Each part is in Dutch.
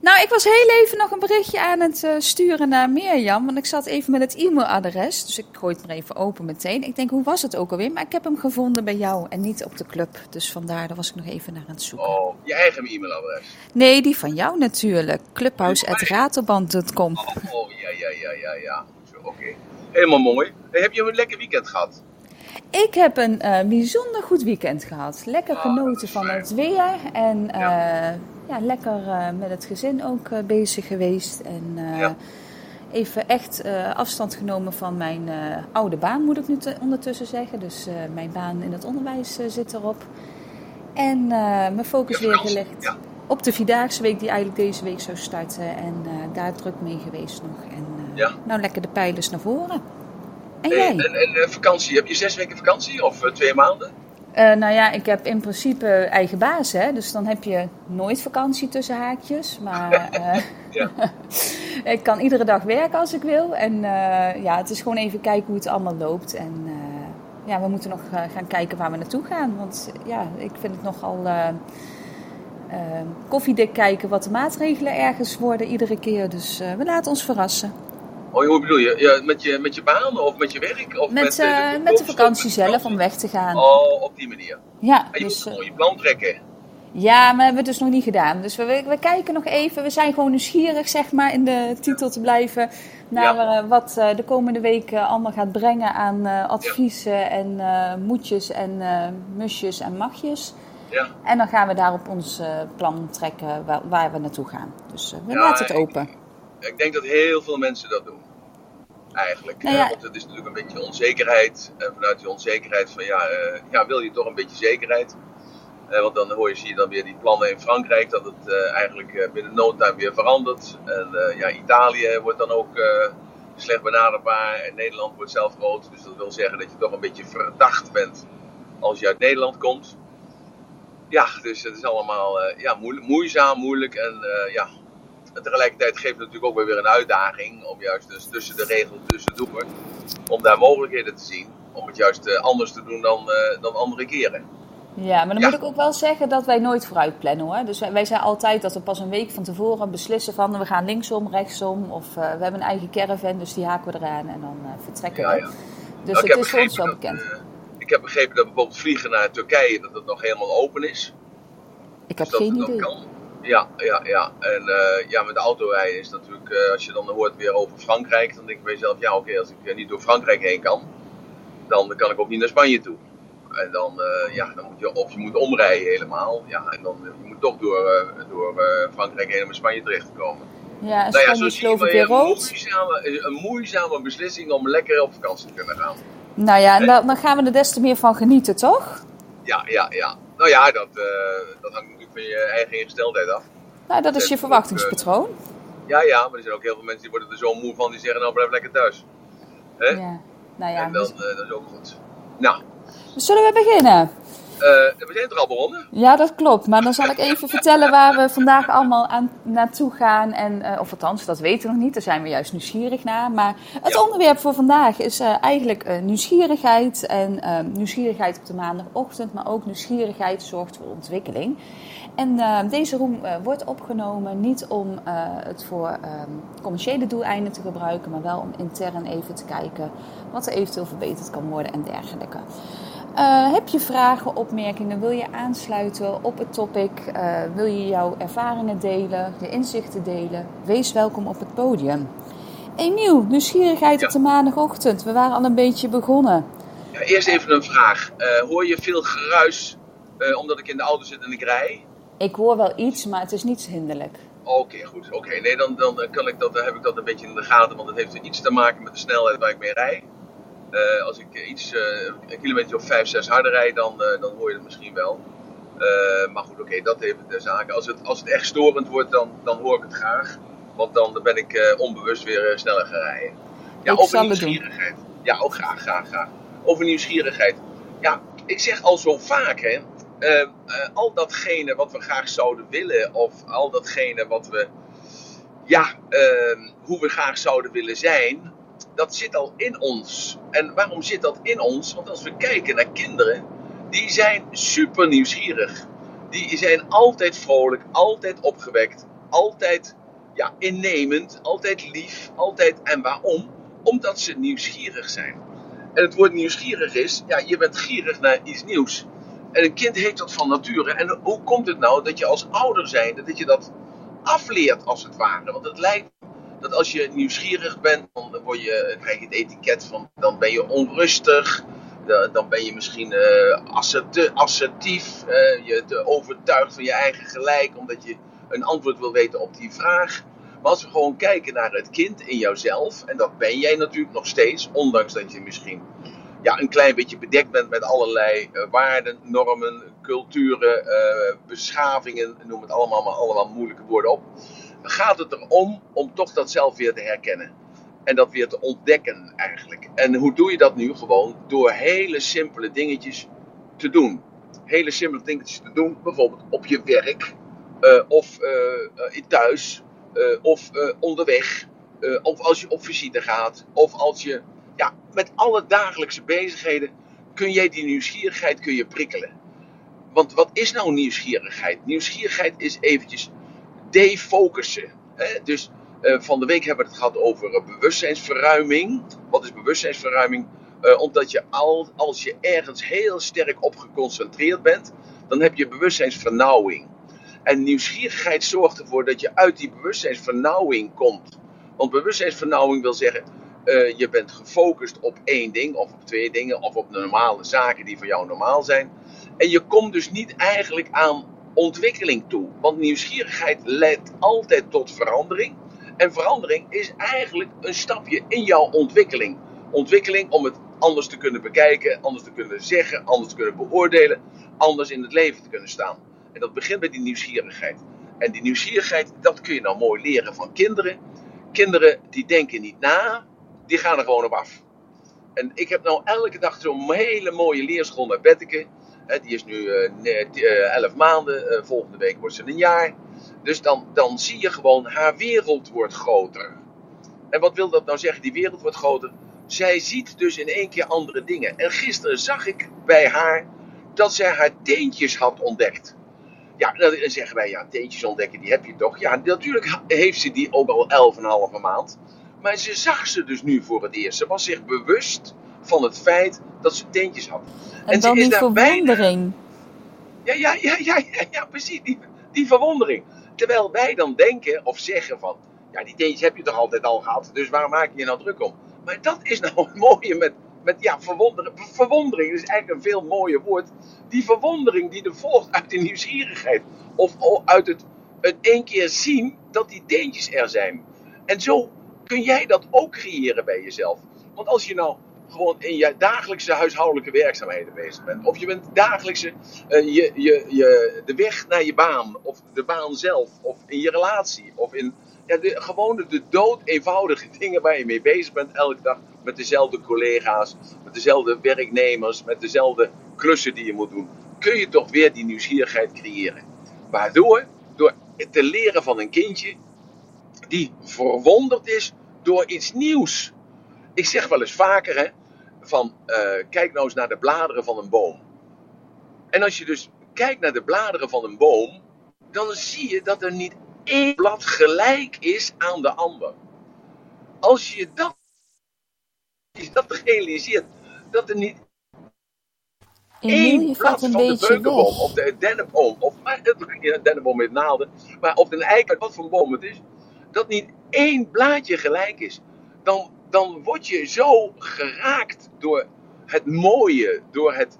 Nou, ik was heel even nog een berichtje aan het uh, sturen naar Mirjam. Want ik zat even met het e-mailadres. Dus ik gooi het maar even open meteen. Ik denk, hoe was het ook alweer? Maar ik heb hem gevonden bij jou en niet op de club. Dus vandaar, daar was ik nog even naar aan het zoeken. Oh, je eigen e-mailadres? Nee, die van jou natuurlijk. Clubhouse.ratelband.com oh, oh, ja, ja, ja, ja, ja. Oké. Helemaal mooi. Heb je een lekker weekend gehad? Ik heb een uh, bijzonder goed weekend gehad. Lekker ah, genoten van het weer. En. Uh, ja lekker uh, met het gezin ook bezig geweest. En ja. even echt afstand genomen van mijn oude baan, moet ik nu ondertussen zeggen. Dus mijn baan in het onderwijs zit erop. En mijn focus weer gelegd op de Vierdaagse Week, die eigenlijk deze week zou starten. En daar druk mee geweest nog. En nou, lekker de pijlers naar voren. En jij? En, en, en vakantie, heb je zes weken vakantie of twee maanden? Uh, nou ja, ik heb in principe eigen baas, hè? dus dan heb je nooit vakantie tussen haakjes. Maar uh, ik kan iedere dag werken als ik wil. En ja, het is gewoon even kijken hoe het allemaal loopt. En ja, we moeten nog gaan kijken waar we naartoe gaan. Want ja, ik vind het nogal koffiedik kijken wat de maatregelen ergens worden iedere keer. Dus we laten ons verrassen. Oh, hoe bedoel je? Ja, met, je? met je baan of met je werk? Of met, met, uh, de, met de vakantie zelf om weg te gaan. Oh, op die manier. Ja. En je dus, moet je plan trekken. Ja, maar hebben we dus nog niet gedaan. Dus we, we, kijken nog even. We zijn gewoon nieuwsgierig, zeg maar, in de titel te blijven. Naar ja. wat uh, de komende weken allemaal gaat brengen aan uh, adviezen ja. en moedjes en musjes en magjes. Ja. En dan gaan we daarop ons plan trekken waar, waar, we naartoe gaan. Dus we laten het open. Ik, denk dat heel veel mensen dat doen eigenlijk. Nou ja. want het is natuurlijk een beetje onzekerheid. En vanuit die onzekerheid van ja, uh, ja wil je toch een beetje zekerheid. Uh, want dan hoor je, zie je dan weer die plannen in Frankrijk, dat het uh, eigenlijk binnen no time weer verandert. En ja, Italië wordt dan ook slecht benaderbaar en Nederland wordt zelf groot. Dus dat wil zeggen dat je toch een beetje verdacht bent als je uit Nederland komt. Ja, dus het is allemaal ja, moeilijk, moeizaam, moeilijk en ja, en tegelijkertijd geeft het natuurlijk ook weer een uitdaging om juist dus tussen de regels tussendoor, om daar mogelijkheden te zien. Om het juist uh, anders te doen dan, uh, dan andere keren. Ja, maar dan ja. moet ik ook wel zeggen dat wij nooit vooruit plannen hoor. Dus wij, wij zijn altijd dat we pas een week van tevoren beslissen van we gaan linksom, rechtsom. Of uh, we hebben een eigen caravan, dus die haken we eraan en dan vertrekken ja, we. Dus nou, het is voor ons wel bekend. ik heb begrepen dat bijvoorbeeld vliegen naar Turkije, dat het nog helemaal open is. Ik heb dus geen idee. Kan. Ja, ja, ja. En uh, ja, met de auto rijden is natuurlijk, uh, als je dan hoort weer over Frankrijk, dan denk ik bij jezelf, ja oké, okay, als ik niet door Frankrijk heen kan, dan kan ik ook niet naar Spanje toe. En dan, uh, ja, dan moet je, of je moet omrijden helemaal, ja, en dan je moet toch door, door Frankrijk heen om in Spanje terecht te komen. Ja, en nou ja, is geloof ik weer rood. Een moeizame, een moeizame beslissing om lekker op vakantie te kunnen gaan. Nou ja, en dan, dan gaan we er des te meer van genieten, toch? Ja, ja, ja. Nou ja, dat, dat hangt van je eigen ingesteldheid af. Nou, dat is je verwachtingspatroon. Uh, ja, ja, maar er zijn ook heel veel mensen die worden er zo moe van, die zeggen nou blijf lekker thuis. Hè? Ja, nou ja. En dan, dus... uh, dat is ook goed. Nou. Zullen we beginnen? Uh, we zijn er al begonnen. Ja, dat klopt. Maar dan zal ik even vertellen waar we vandaag allemaal aan, naartoe gaan. En, uh, of althans, dat weten we nog niet. Daar zijn we juist nieuwsgierig naar. Maar het ja. onderwerp voor vandaag is uh, eigenlijk nieuwsgierigheid. En nieuwsgierigheid op de maandagochtend. Maar ook nieuwsgierigheid zorgt voor ontwikkeling. En deze room wordt opgenomen niet om het voor commerciële doeleinden te gebruiken. Maar wel om intern even te kijken wat er eventueel verbeterd kan worden en dergelijke. Uh, heb je vragen, opmerkingen? Wil je aansluiten op het topic? Wil je jouw ervaringen delen, je inzichten delen? Wees welkom op het podium. Emiel, nieuwsgierigheid Ja. op de maandagochtend. We waren al een beetje begonnen. Ja, eerst even een vraag. Hoor je veel geruis omdat ik in de auto zit en ik rij? Ik hoor wel iets, maar het is niet hinderlijk. Oké, okay, goed. Oké, okay. nee, dan, dan, kan ik dat, dan heb ik dat een beetje in de gaten, want het heeft iets te maken met de snelheid waar ik mee rijd. Uh, als ik iets, uh, een kilometer of 5, 6 harder rijd, dan, uh, dan hoor je het misschien wel. maar goed, oké, okay, dat even de zaken. Als het, als het echt storend wordt, dan, dan hoor ik het graag. Want dan ben ik onbewust weer sneller gaan rijden. Ja, ik over nieuwsgierigheid. Ja, ook graag, graag, graag. Over nieuwsgierigheid. Ja, ik zeg al zo vaak, hè. Al datgene wat we graag zouden willen, of al datgene wat we, ja, hoe we graag zouden willen zijn, dat zit al in ons. En waarom zit dat in ons? Want als we kijken naar kinderen, die zijn super nieuwsgierig. Die zijn altijd vrolijk, altijd opgewekt, altijd ja, innemend, altijd lief, altijd. En waarom? Omdat ze nieuwsgierig zijn. En het woord nieuwsgierig is, ja, je bent gierig naar iets nieuws. En een kind heeft dat van nature. En hoe komt het nou dat je als ouder zijnde, dat je dat afleert als het ware? Want het lijkt dat als je nieuwsgierig bent, dan, word je, krijg je het etiket van, dan ben je onrustig. Dan ben je misschien uh, assertief. Uh, je te overtuigd van je eigen gelijk, omdat je een antwoord wil weten op die vraag. Maar als we gewoon kijken naar het kind in jouzelf, en dat ben jij natuurlijk nog steeds, ondanks dat je misschien ja, een klein beetje bedekt bent met allerlei uh, waarden, normen, culturen, uh, beschavingen, noem het allemaal maar allemaal moeilijke woorden op. Gaat het erom om toch dat zelf weer te herkennen. En dat weer te ontdekken eigenlijk. En hoe doe je dat nu? Gewoon door hele simpele dingetjes te doen. Hele simpele dingetjes te doen, bijvoorbeeld op je werk, uh, of uh, thuis, of onderweg, of als je op visite gaat, of als je ja, met alle dagelijkse bezigheden kun jij die nieuwsgierigheid kun je prikkelen. Want wat is nou nieuwsgierigheid? Nieuwsgierigheid is eventjes defocussen. Hè? Dus uh, van de week hebben we het gehad over uh, bewustzijnsverruiming. Wat is bewustzijnsverruiming? Uh, omdat je al, als je ergens heel sterk op geconcentreerd bent, dan heb je bewustzijnsvernauwing. En nieuwsgierigheid zorgt ervoor dat je uit die bewustzijnsvernauwing komt. Want bewustzijnsvernauwing wil zeggen, uh, je bent gefocust op één ding, of op twee dingen, of op normale zaken die voor jou normaal zijn. En je komt dus niet eigenlijk aan ontwikkeling toe. Want nieuwsgierigheid leidt altijd tot verandering. En verandering is eigenlijk een stapje in jouw ontwikkeling. Ontwikkeling om het anders te kunnen bekijken, anders te kunnen zeggen, anders te kunnen beoordelen, anders in het leven te kunnen staan. En dat begint bij die nieuwsgierigheid. En die nieuwsgierigheid, dat kun je nou mooi leren van kinderen. Kinderen die denken niet na, die gaan er gewoon op af. En ik heb nou elke dag zo'n hele mooie leerschool met Betteke. Die is nu uh, 11 maanden, uh, volgende week wordt ze een jaar. Dus dan, dan zie je gewoon, haar wereld wordt groter. En wat wil dat nou zeggen, die wereld wordt groter? Zij ziet dus in één keer andere dingen. En gisteren zag ik bij haar dat zij haar teentjes had ontdekt. Ja, dan zeggen wij, ja, teentjes ontdekken, die heb je toch? Ja, natuurlijk heeft ze die ook al 11,5 maand. Maar ze zag ze dus nu voor het eerst. Ze was zich bewust van het feit dat ze teentjes had. En, en dan die verwondering. Ja, ja, ja, ja, ja, ja, precies, die, die verwondering. Terwijl wij dan denken of zeggen van, ja, die teentjes heb je toch altijd al gehad, dus waar maak je je nou druk om? Maar dat is nou het mooie met, met ja, verwondering. Verwondering is eigenlijk een veel mooier woord. Die verwondering die er volgt uit de nieuwsgierigheid. Of uit het, het één keer zien dat die teentjes er zijn. En zo kun jij dat ook creëren bij jezelf. Want als je nou gewoon in je dagelijkse huishoudelijke werkzaamheden bezig bent. Of je bent dagelijkse, uh, je, je, je, de weg naar je baan. Of de baan zelf. Of in je relatie. Of in ja, de, gewoon de dood eenvoudige dingen waar je mee bezig bent elke dag. Met dezelfde collega's. Met dezelfde werknemers. Met dezelfde klussen die je moet doen. Kun je toch weer die nieuwsgierigheid creëren. Waardoor, door te leren van een kindje. Die verwonderd is door iets nieuws. Ik zeg wel eens vaker, hè, van uh, kijk nou eens naar de bladeren van een boom. En als je dus kijkt naar de bladeren van een boom, dan zie je dat er niet één blad gelijk is aan de ander. Als je dat, dat realiseert, dat er niet één blad van de beukenboom of de dennenboom, of de dennenboom met naalden, maar of een eiken, wat voor boom het is, dat niet één blaadje gelijk is, dan dan word je zo geraakt door het mooie, door het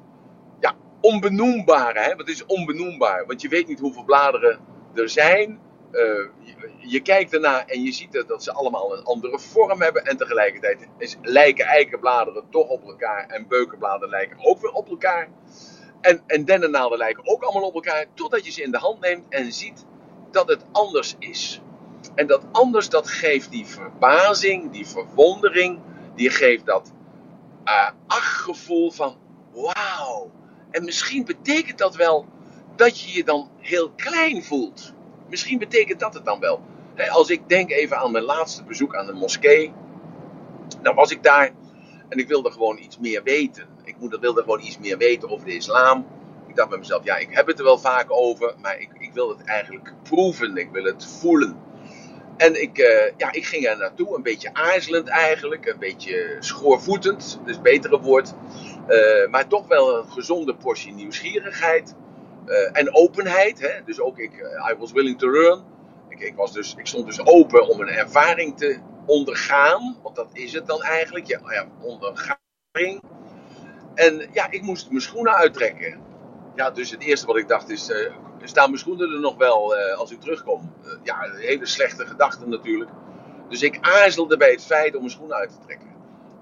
ja, onbenoembare. Hè? Het is onbenoembaar, want je weet niet hoeveel bladeren er zijn. Je, je, kijkt ernaar en je ziet dat ze allemaal een andere vorm hebben. En tegelijkertijd is, lijken eikenbladeren toch op elkaar. En beukenbladeren lijken ook weer op elkaar. En, en dennennaalden lijken ook allemaal op elkaar. Totdat je ze in de hand neemt en ziet dat het anders is. En dat anders, dat geeft die verbazing, die verwondering, die geeft dat uh, van wauw. En misschien betekent dat wel dat je je dan heel klein voelt. Misschien betekent dat het dan wel. als ik denk even aan mijn laatste bezoek aan de moskee, dan was ik daar en ik wilde gewoon iets meer weten. Ik wilde gewoon iets meer weten over de islam. Ik dacht bij mezelf, ja, ik heb het er wel vaak over, maar ik ik wil het eigenlijk proeven, ik wil het voelen. En ik, uh, ja, ik ging er naartoe, een beetje aarzelend eigenlijk, een beetje schoorvoetend, dus betere woord. Uh, maar toch wel een gezonde portie nieuwsgierigheid uh, en openheid. Hè? Dus ook ik, I was willing to learn. Ik, was dus, ik stond dus open om een ervaring te ondergaan, want dat is het dan eigenlijk, ja, ja. En ja, ik moest mijn schoenen uittrekken. Ja, dus het eerste wat ik dacht is, staan mijn schoenen er nog wel uh, als ik terugkom? Uh, ja, hele slechte gedachte natuurlijk. Dus ik aarzelde bij het feit om mijn schoenen uit te trekken.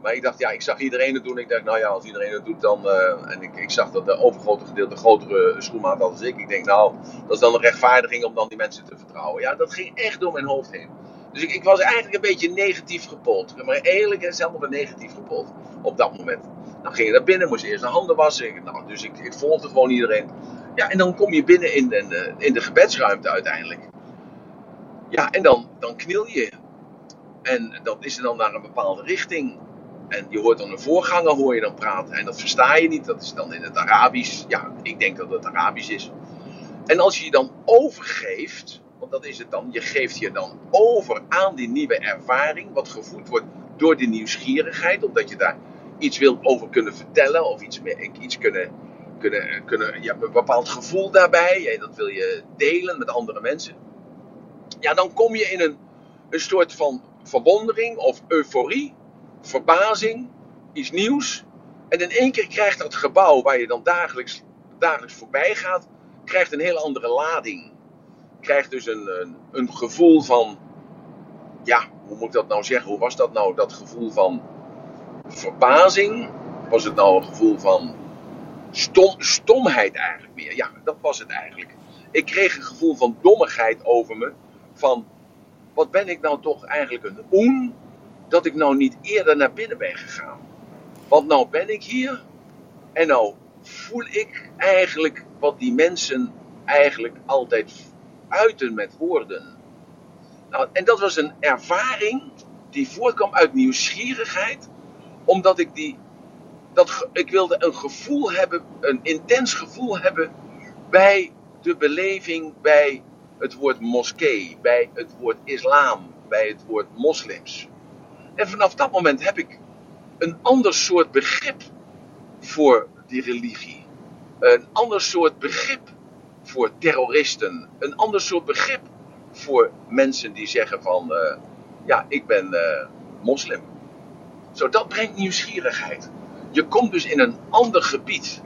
Maar ik dacht, ja, ik zag iedereen het doen. Ik dacht, nou ja, als iedereen het doet, dan... en ik, ik zag dat de overgrote gedeelte grotere schoenmaat had als ik. Ik denk, nou, dat is dan een rechtvaardiging om dan die mensen te vertrouwen. Ja, dat ging echt door mijn hoofd heen. Dus ik, ik was eigenlijk een beetje negatief gepold. Maar eerlijk en zelf een negatief gepold op dat moment. Dan ging je naar binnen, moest eerst de handen wassen. Nou, dus ik, ik volgde gewoon iedereen. Ja, en dan kom je binnen in de, in de gebedsruimte uiteindelijk. Ja, en dan, dan kniel je. En dan is dan naar een bepaalde richting. En je hoort dan een voorganger hoor je dan praten. En dat versta je niet. Dat is dan in het Arabisch. Ja, ik denk dat het Arabisch is. En als je je dan overgeeft. Want dat is het dan. Je geeft je dan over aan die nieuwe ervaring. Wat gevoed wordt door die nieuwsgierigheid. Omdat je daar iets wil over kunnen vertellen. Of iets, iets kunnen, kunnen, kunnen ja, een bepaald gevoel daarbij. Ja, dat wil je delen met andere mensen. Ja, dan kom je in een, een soort van verwondering of euforie. Verbazing. Iets nieuws. En in één keer krijgt dat gebouw waar je dan dagelijks, dagelijks voorbij gaat. Krijgt een hele andere lading. Krijgt dus een, een, gevoel van. Ja, hoe moet ik dat nou zeggen? Hoe was dat nou? Dat gevoel van verbazing? Was het nou een gevoel van stom, stomheid eigenlijk meer? Ja, dat was het eigenlijk. Ik kreeg een gevoel van dommigheid over me. Van, wat ben ik nou toch eigenlijk een oen dat ik nou niet eerder naar binnen ben gegaan. Want nou ben ik hier en nou voel ik eigenlijk wat die mensen eigenlijk altijd uiten met woorden. Nou, en dat was een ervaring die voortkwam uit nieuwsgierigheid omdat ik die. Dat, ik wilde een gevoel hebben, een intens gevoel hebben bij de beleving bij het woord moskee, bij het woord islam, bij het woord moslims. En vanaf dat moment heb ik een ander soort begrip voor die religie. Een ander soort begrip voor terroristen. Een ander soort begrip voor mensen die zeggen van, uh, ja, ik ben uh, moslim. Zo, dat brengt nieuwsgierigheid. Je komt dus in een ander gebied.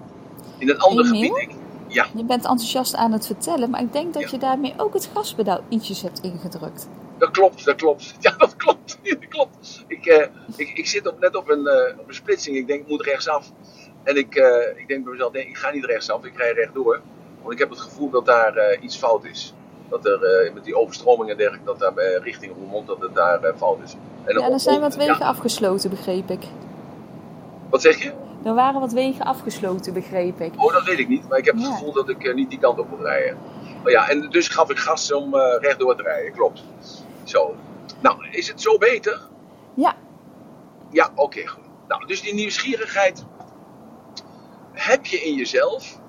In een ander Emiel? gebied. Ja. Je bent enthousiast aan het vertellen, maar ik denk dat je daarmee ook het gaspedaal ietsjes hebt ingedrukt. Dat klopt, dat klopt. Ja, dat klopt. Dat klopt. Ik, uh, ik, ik zit op, net op een, uh, op een splitsing. Ik denk, ik moet rechtsaf. En ik, uh, ik denk bij mezelf, nee, ik ga niet rechtsaf. Ik rij rechtdoor. Want ik heb het gevoel dat daar iets fout is. Dat er met die overstroming en dergelijke, dat daar richting Roermond, dat het daar fout is. En ja, er zijn wat wegen ja. afgesloten, begreep ik. Wat zeg je? Er waren wat wegen afgesloten, begreep ik. Oh, dat weet ik niet. Maar ik heb het ja. gevoel dat ik niet die kant op wil rijden. Oh ja, en dus gaf ik gas om uh, rechtdoor te rijden. Klopt. Zo. Nou, is het zo beter? Ja. Ja, oké, okay, goed. Nou, dus die nieuwsgierigheid heb je in jezelf.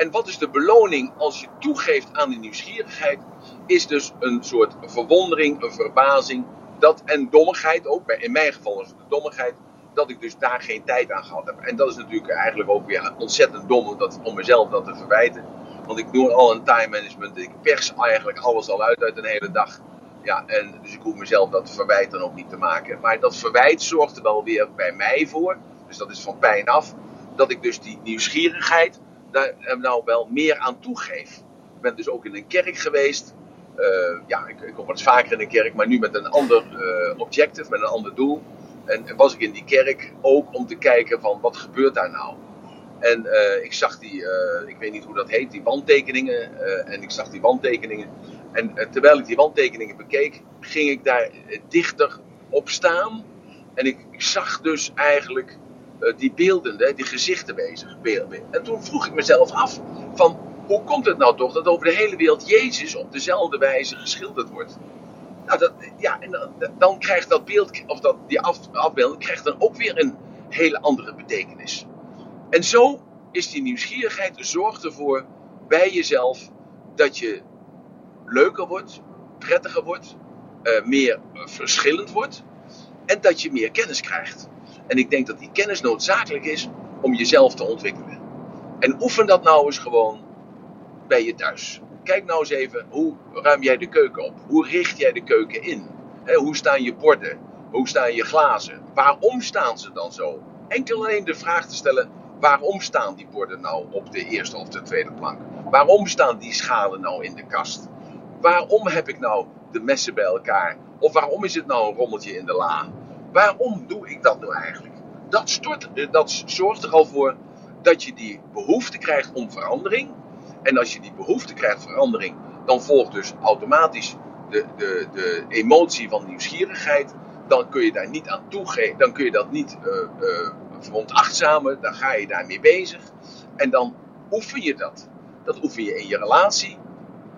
En wat is de beloning als je toegeeft aan die nieuwsgierigheid? Is dus een soort verwondering, een verbazing, dat, en dommigheid ook, in mijn geval is het de dommigheid, dat ik dus daar geen tijd aan gehad heb. En dat is natuurlijk eigenlijk ook weer ontzettend dom om, dat, om mezelf dat te verwijten. Want ik doe al een time management, ik pers eigenlijk alles al uit uit een hele dag. Ja, en dus ik hoef mezelf dat verwijt dan ook niet te maken. Maar dat verwijt zorgt er wel weer bij mij voor, dus dat is van pijn af, dat ik dus die nieuwsgierigheid daar nou wel meer aan toegeef. Ik ben dus ook in een kerk geweest uh, ja, ik, ik, kom wat vaker in een kerk, maar nu met een ander uh, objective, met een ander doel. En, en, was ik in die kerk ook om te kijken van wat gebeurt daar nou? En uh, ik zag die, ik weet niet hoe dat heet, die wandtekeningen. en ik zag die wandtekeningen. En terwijl ik die wandtekeningen bekeek, ging ik daar dichter op staan. En ik, ik zag dus eigenlijk die beelden, die gezichten bezig. En toen vroeg ik mezelf af van hoe komt het nou toch dat over de hele wereld Jezus op dezelfde wijze geschilderd wordt? Nou, dat, ja, en dan, dan krijgt dat beeld, of dat, die af, afbeelding, krijgt dan ook weer een hele andere betekenis. En zo is die nieuwsgierigheid, zorgt ervoor bij jezelf dat je leuker wordt, prettiger wordt, uh, meer verschillend wordt en dat je meer kennis krijgt. En ik denk dat die kennis noodzakelijk is om jezelf te ontwikkelen. En oefen dat nou eens gewoon bij je thuis. Kijk nou eens even, hoe ruim jij de keuken op? Hoe richt jij de keuken in? hoe staan je borden? Hoe staan je glazen? Waarom staan ze dan zo? Enkel alleen de vraag te stellen, waarom staan die borden nou op de eerste of de tweede plank? Waarom staan die schalen nou in de kast? Waarom heb ik nou de messen bij elkaar? Of waarom is het nou een rommeltje in de la? Waarom doe ik dat nou eigenlijk? Dat, stort, dat zorgt er al voor dat je die behoefte krijgt om verandering. En als je die behoefte krijgt verandering, dan volgt dus automatisch de, de, de emotie van nieuwsgierigheid. Dan kun je daar niet aan toegeven, dan kun je dat niet uh, uh, veronachtzamen, dan ga je daarmee bezig. En dan oefen je dat. Dat oefen je in je relatie.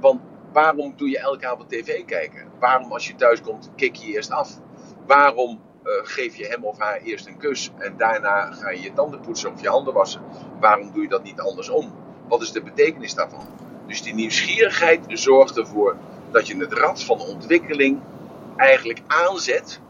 Want waarom doe je elke avond tv kijken? Waarom als je thuis komt, kik je eerst af? Waarom uh, geef je hem of haar eerst een kus en daarna ga je je tanden poetsen of je handen wassen? Waarom doe je dat niet andersom? Wat is de betekenis daarvan? Dus die nieuwsgierigheid zorgt ervoor dat je het rad van ontwikkeling eigenlijk aanzet.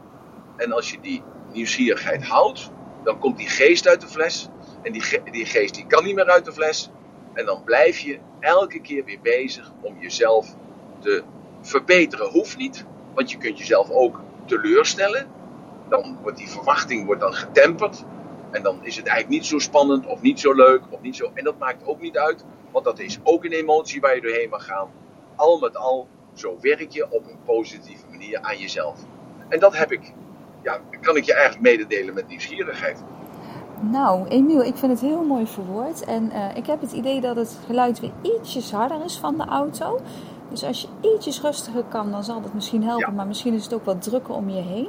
En als je die nieuwsgierigheid houdt, dan komt die geest uit de fles. En die, die geest die kan niet meer uit de fles. En dan blijf je elke keer weer bezig om jezelf te verbeteren. Hoeft niet, want je kunt jezelf ook teleurstellen. Dan wordt die verwachting wordt dan getemperd. En dan is het eigenlijk niet zo spannend of niet zo leuk of niet zo. En dat maakt ook niet uit, want dat is ook een emotie waar je doorheen mag gaan. Al met al, zo werk je op een positieve manier aan jezelf. En dat heb ik, ja, kan ik je eigenlijk mededelen met nieuwsgierigheid. Nou, Emiel, ik vind het heel mooi verwoord. En uh, ik heb het idee dat het geluid weer ietsjes harder is van de auto. Dus als je ietsjes rustiger kan, dan zal dat misschien helpen. Ja. Maar misschien is het ook wat drukker om je heen.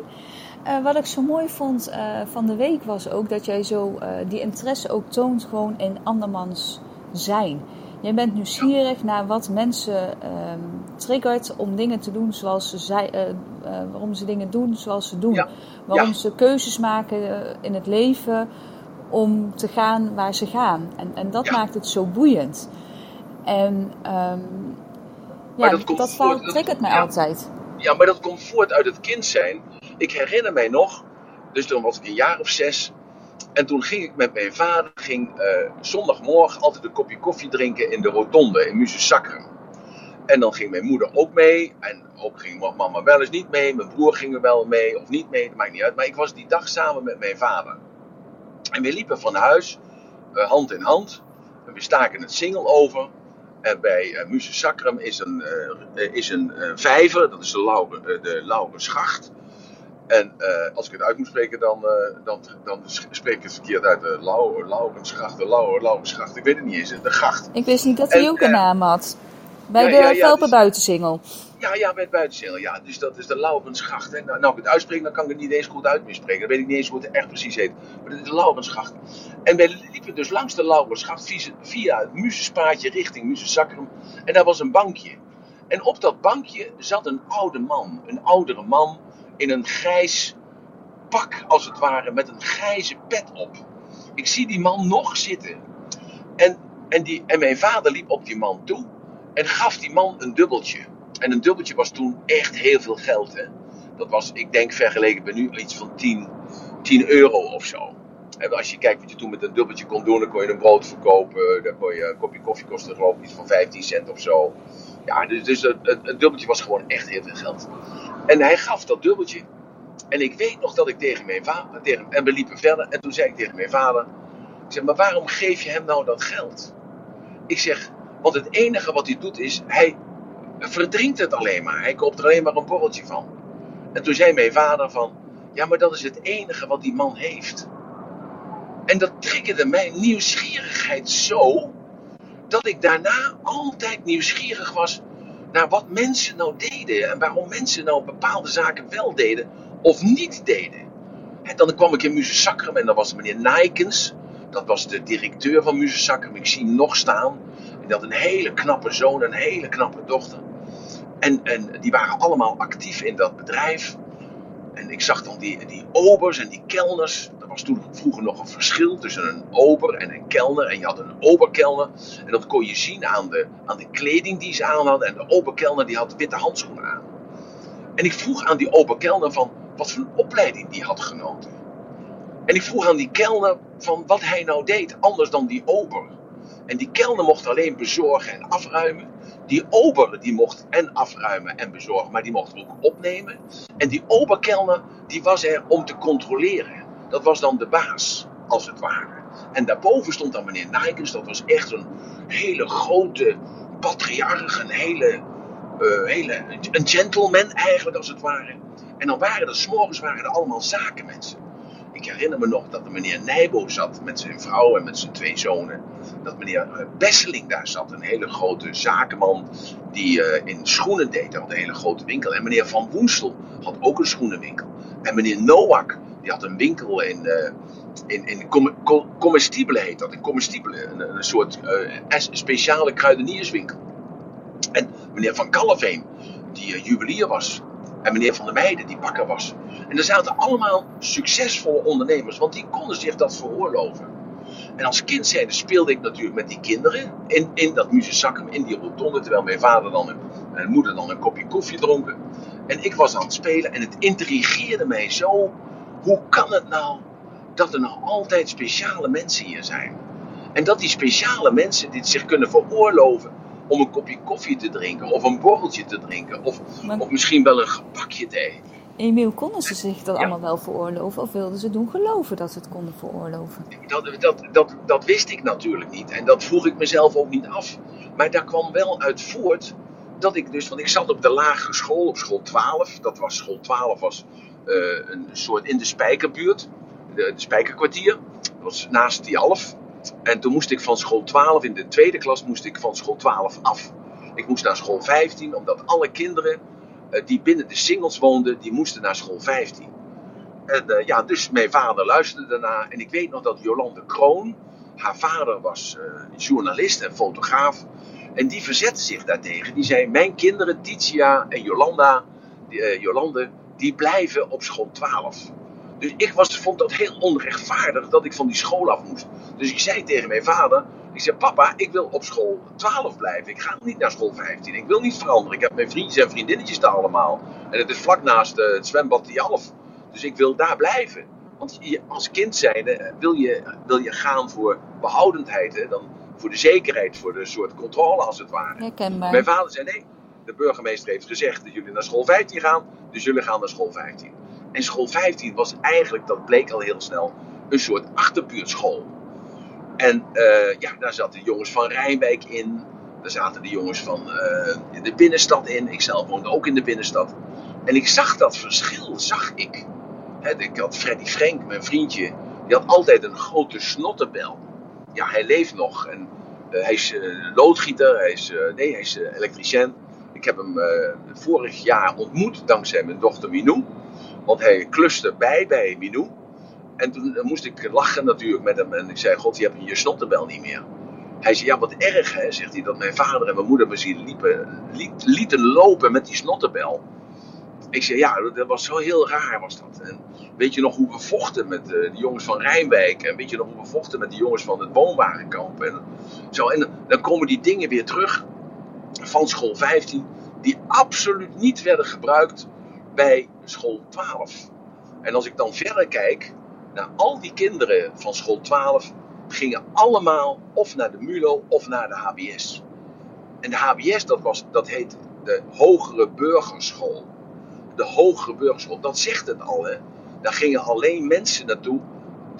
Uh, wat ik zo mooi vond uh, van de week was ook dat jij zo die interesse ook toont gewoon in andermans zijn. Jij bent nieuwsgierig naar wat mensen uh, triggert om dingen te doen zoals ze, zij, waarom ze dingen doen zoals ze doen. Ja. Waarom ja. ze keuzes maken in het leven om te gaan waar ze gaan. En, en dat ja. maakt het zo boeiend. En um, ja, dat, dat, dat triggert mij altijd. Ja, maar dat komt voort uit het kind zijn. Ik herinner mij nog, dus toen was ik een jaar of zes. En toen ging ik met mijn vader, ging uh, zondagmorgen altijd een kopje koffie drinken in de rotonde in Sacrum. En dan ging mijn moeder ook mee. En ook ging mama wel eens niet mee. Mijn broer ging er wel mee of niet mee. Dat maakt niet uit. Maar ik was die dag samen met mijn vader. En we liepen van huis, uh, hand in hand. En we staken het singel over. En bij uh, Sacrum is een, is een vijver, dat is de Lauwe, de. En als ik het uit moet spreken, dan, dan, dan spreek ik het verkeerd uit. De Lauwe, Laurensgracht, de Lauwe, Laurensgracht. Ik weet het niet eens, de gracht. Ik wist niet dat hij ook een naam had. Bij ja, de ja, ja, Velpen dus, Buitensingel. Ja, ja, bij het buitenzeel. Ja. Dus dat is de Laurensgracht. Hè. Nou, nou, ik het uitspreek, dan kan ik het niet eens goed uitspreken. Dan weet ik niet eens hoe het echt precies heet. Maar dat is de Laurensgracht. En wij liepen dus langs de Laurensgracht via, via het Musespaadje richting Musesakrum. En daar was een bankje. En op dat bankje zat een oude man. Een oudere man in een grijs pak, als het ware, met een grijze pet op. Ik zie die man nog zitten. En, en, die, en mijn vader liep op die man toe en gaf die man een dubbeltje. En een dubbeltje was toen echt heel veel geld. Hè? Dat was, ik denk, vergeleken bij nu iets van 10, 10 euro of zo. En als je kijkt wat je toen met een dubbeltje kon doen, dan kon je een brood verkopen. Dan kon je een kopje koffie kosten geloof ik iets van 15 cent of zo. Ja, dus, dus het, dubbeltje was gewoon echt heel veel geld. En hij gaf dat dubbeltje. En ik weet nog dat ik tegen mijn vader, tegen, en we liepen verder. En toen zei ik tegen mijn vader, ik zeg, maar waarom geef je hem nou dat geld? Ik zeg, want het enige wat hij doet is, hij verdrinkt het alleen maar. Hij koopt er alleen maar een borreltje van. En toen zei mijn vader van, ja maar dat is het enige wat die man heeft. En dat triggerde mijn nieuwsgierigheid zo, dat ik daarna altijd nieuwsgierig was naar wat mensen nou deden. En waarom mensen nou bepaalde zaken wel deden of niet deden. En dan kwam ik in Musesacrum en dan was meneer Nijkens. Dat was de directeur van Musesacrum. Ik zie hem nog staan. En die had een hele knappe zoon en een hele knappe dochter. En, en die waren allemaal actief in dat bedrijf. En ik zag dan die, die obers en die kelners. Er was toen vroeger nog een verschil tussen een ober en een kelner. En je had een oberkelner. En dat kon je zien aan de, aan de kleding die ze aan hadden. En de oberkelner die had witte handschoenen aan. En ik vroeg aan die oberkelner van wat voor een opleiding die had genoten. En ik vroeg aan die kelner van wat hij nou deed, anders dan die ober. En die kelner mocht alleen bezorgen en afruimen. Die ober die mocht en afruimen en bezorgen, maar die mocht ook opnemen. En die oberkelner die was er om te controleren. Dat was dan de baas, als het ware. En daarboven stond dan meneer Nikens, dat was echt een hele grote patriarch, een hele, uh, hele een gentleman eigenlijk als het ware. En dan waren er, s'morgens waren er allemaal zakenmensen. Ik herinner me nog dat de meneer Nijbo zat met zijn vrouw en met zijn twee zonen. Dat meneer eh, Besseling daar zat, een hele grote zakenman die uh, in schoenen deed. Hij had een hele grote winkel. En meneer Van Woensel had ook een schoenenwinkel. En meneer Noak, die had een winkel in, uh, in, in comestibele heet dat. In comestibele, een, een soort speciale kruidenierswinkel. En meneer Van Kalveen, die juwelier was. En meneer Van der Meijden, die bakker was. En er zaten allemaal succesvolle ondernemers, want die konden zich dat veroorloven. En als kind zijnde speelde ik natuurlijk met die kinderen in, in dat muzezakken, in die rotonde, terwijl mijn vader dan en mijn moeder dan een kopje koffie dronken. En ik was aan het spelen en het intrigeerde mij zo. Hoe kan het nou dat er nog altijd speciale mensen hier zijn? En dat die speciale mensen dit zich kunnen veroorloven om een kopje koffie te drinken, of een borreltje te drinken, of, of misschien wel een gebakje te eten. Emiel, konden ze zich dat allemaal wel veroorloven of wilden ze doen geloven dat ze het konden veroorloven? Dat, dat, dat, dat wist ik natuurlijk niet en dat vroeg ik mezelf ook niet af. Maar daar kwam wel uit voort dat ik dus, want ik zat op de lagere school, op school 12. Dat was school 12 was uh, een soort in de Spijkerbuurt, de, de Spijkerkwartier. Dat was naast die half. En toen moest ik van school 12, in de tweede klas moest ik van school 12 af. Ik moest naar school 15, omdat alle kinderen uh, die binnen de singles woonden, die moesten naar school 15. En uh, ja, dus mijn vader luisterde daarna. En ik weet nog dat Jolande Kroon, haar vader was uh, journalist en fotograaf. En die verzette zich daartegen. Die zei: Mijn kinderen, Titia en Jolanda, die, Jolande, die blijven op school 12. Dus ik was, vond dat heel onrechtvaardig dat ik van die school af moest. Dus ik zei tegen mijn vader: Ik zei, papa, ik wil op school 12 blijven. Ik ga niet naar school 15. Ik wil niet veranderen. Ik heb mijn vriendjes en vriendinnetjes daar allemaal. En het is vlak naast uh, het zwembad die half. Dus ik wil daar blijven. Want je, als kind zijnde wil je, wil je gaan voor behoudendheid. Hè? Dan voor de zekerheid, voor de soort controle als het ware. Herkenbaar. Mijn vader zei: Nee, de burgemeester heeft gezegd dat jullie naar school 15 gaan. Dus jullie gaan naar school 15. En school 15 was eigenlijk, dat bleek al heel snel, een soort achterbuurtschool. En uh, ja, daar zaten de jongens van Rijnwijk in. Daar zaten de jongens van uh, de binnenstad in. Ik zelf woonde ook in de binnenstad. En ik zag dat verschil, zag ik. Ik had Freddy Frank, mijn vriendje, die had altijd een grote snottenbel. Ja, hij leeft nog. En uh, hij is loodgieter, hij is, nee, hij is elektricien. Ik heb hem vorig jaar ontmoet dankzij mijn dochter Minou. Want hij kluste bij bij Minou. En toen moest ik lachen natuurlijk met hem. En ik zei, god, je hebt je snottenbel niet meer. Hij zei, ja, wat erg hè, zegt hij, dat mijn vader en mijn moeder me zien liepen, liet, lieten lopen met die snottenbel. Ik zei, ja, dat was zo heel raar was dat. En weet je nog hoe we vochten met de, de jongens van Rijnwijk? En weet je nog hoe we vochten met de jongens van het woonwagenkamp? En, zo, en dan komen die dingen weer terug van school 15, die absoluut niet werden gebruikt bij school 12. En als ik dan verder kijk, naar al die kinderen van school 12 gingen allemaal of naar de MULO of naar de HBS. En de HBS, dat, was, dat heet de Hogere Burgerschool. De Hogere Burgerschool, dat zegt het al. Hè? Daar gingen alleen mensen naartoe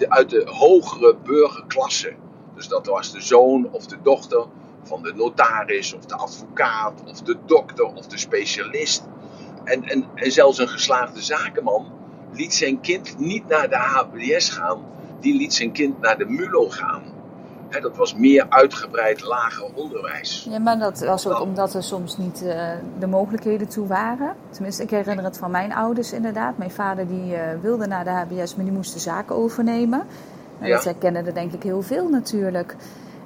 uit de hogere burgerklasse. Dus dat was de zoon of de dochter van de notaris of de advocaat of de dokter of de specialist. En, en, en zelfs een geslaagde zakenman liet zijn kind niet naar de HBS gaan, die liet zijn kind naar de MULO gaan. dat was meer uitgebreid lager onderwijs. Ja, maar dat was ook omdat er soms niet uh, de mogelijkheden toe waren. Tenminste, ik herinner het van mijn ouders inderdaad. Mijn vader die uh, wilde naar de HBS, maar die moest de zaak overnemen. En ja. Dat herkennen er denk ik heel veel natuurlijk.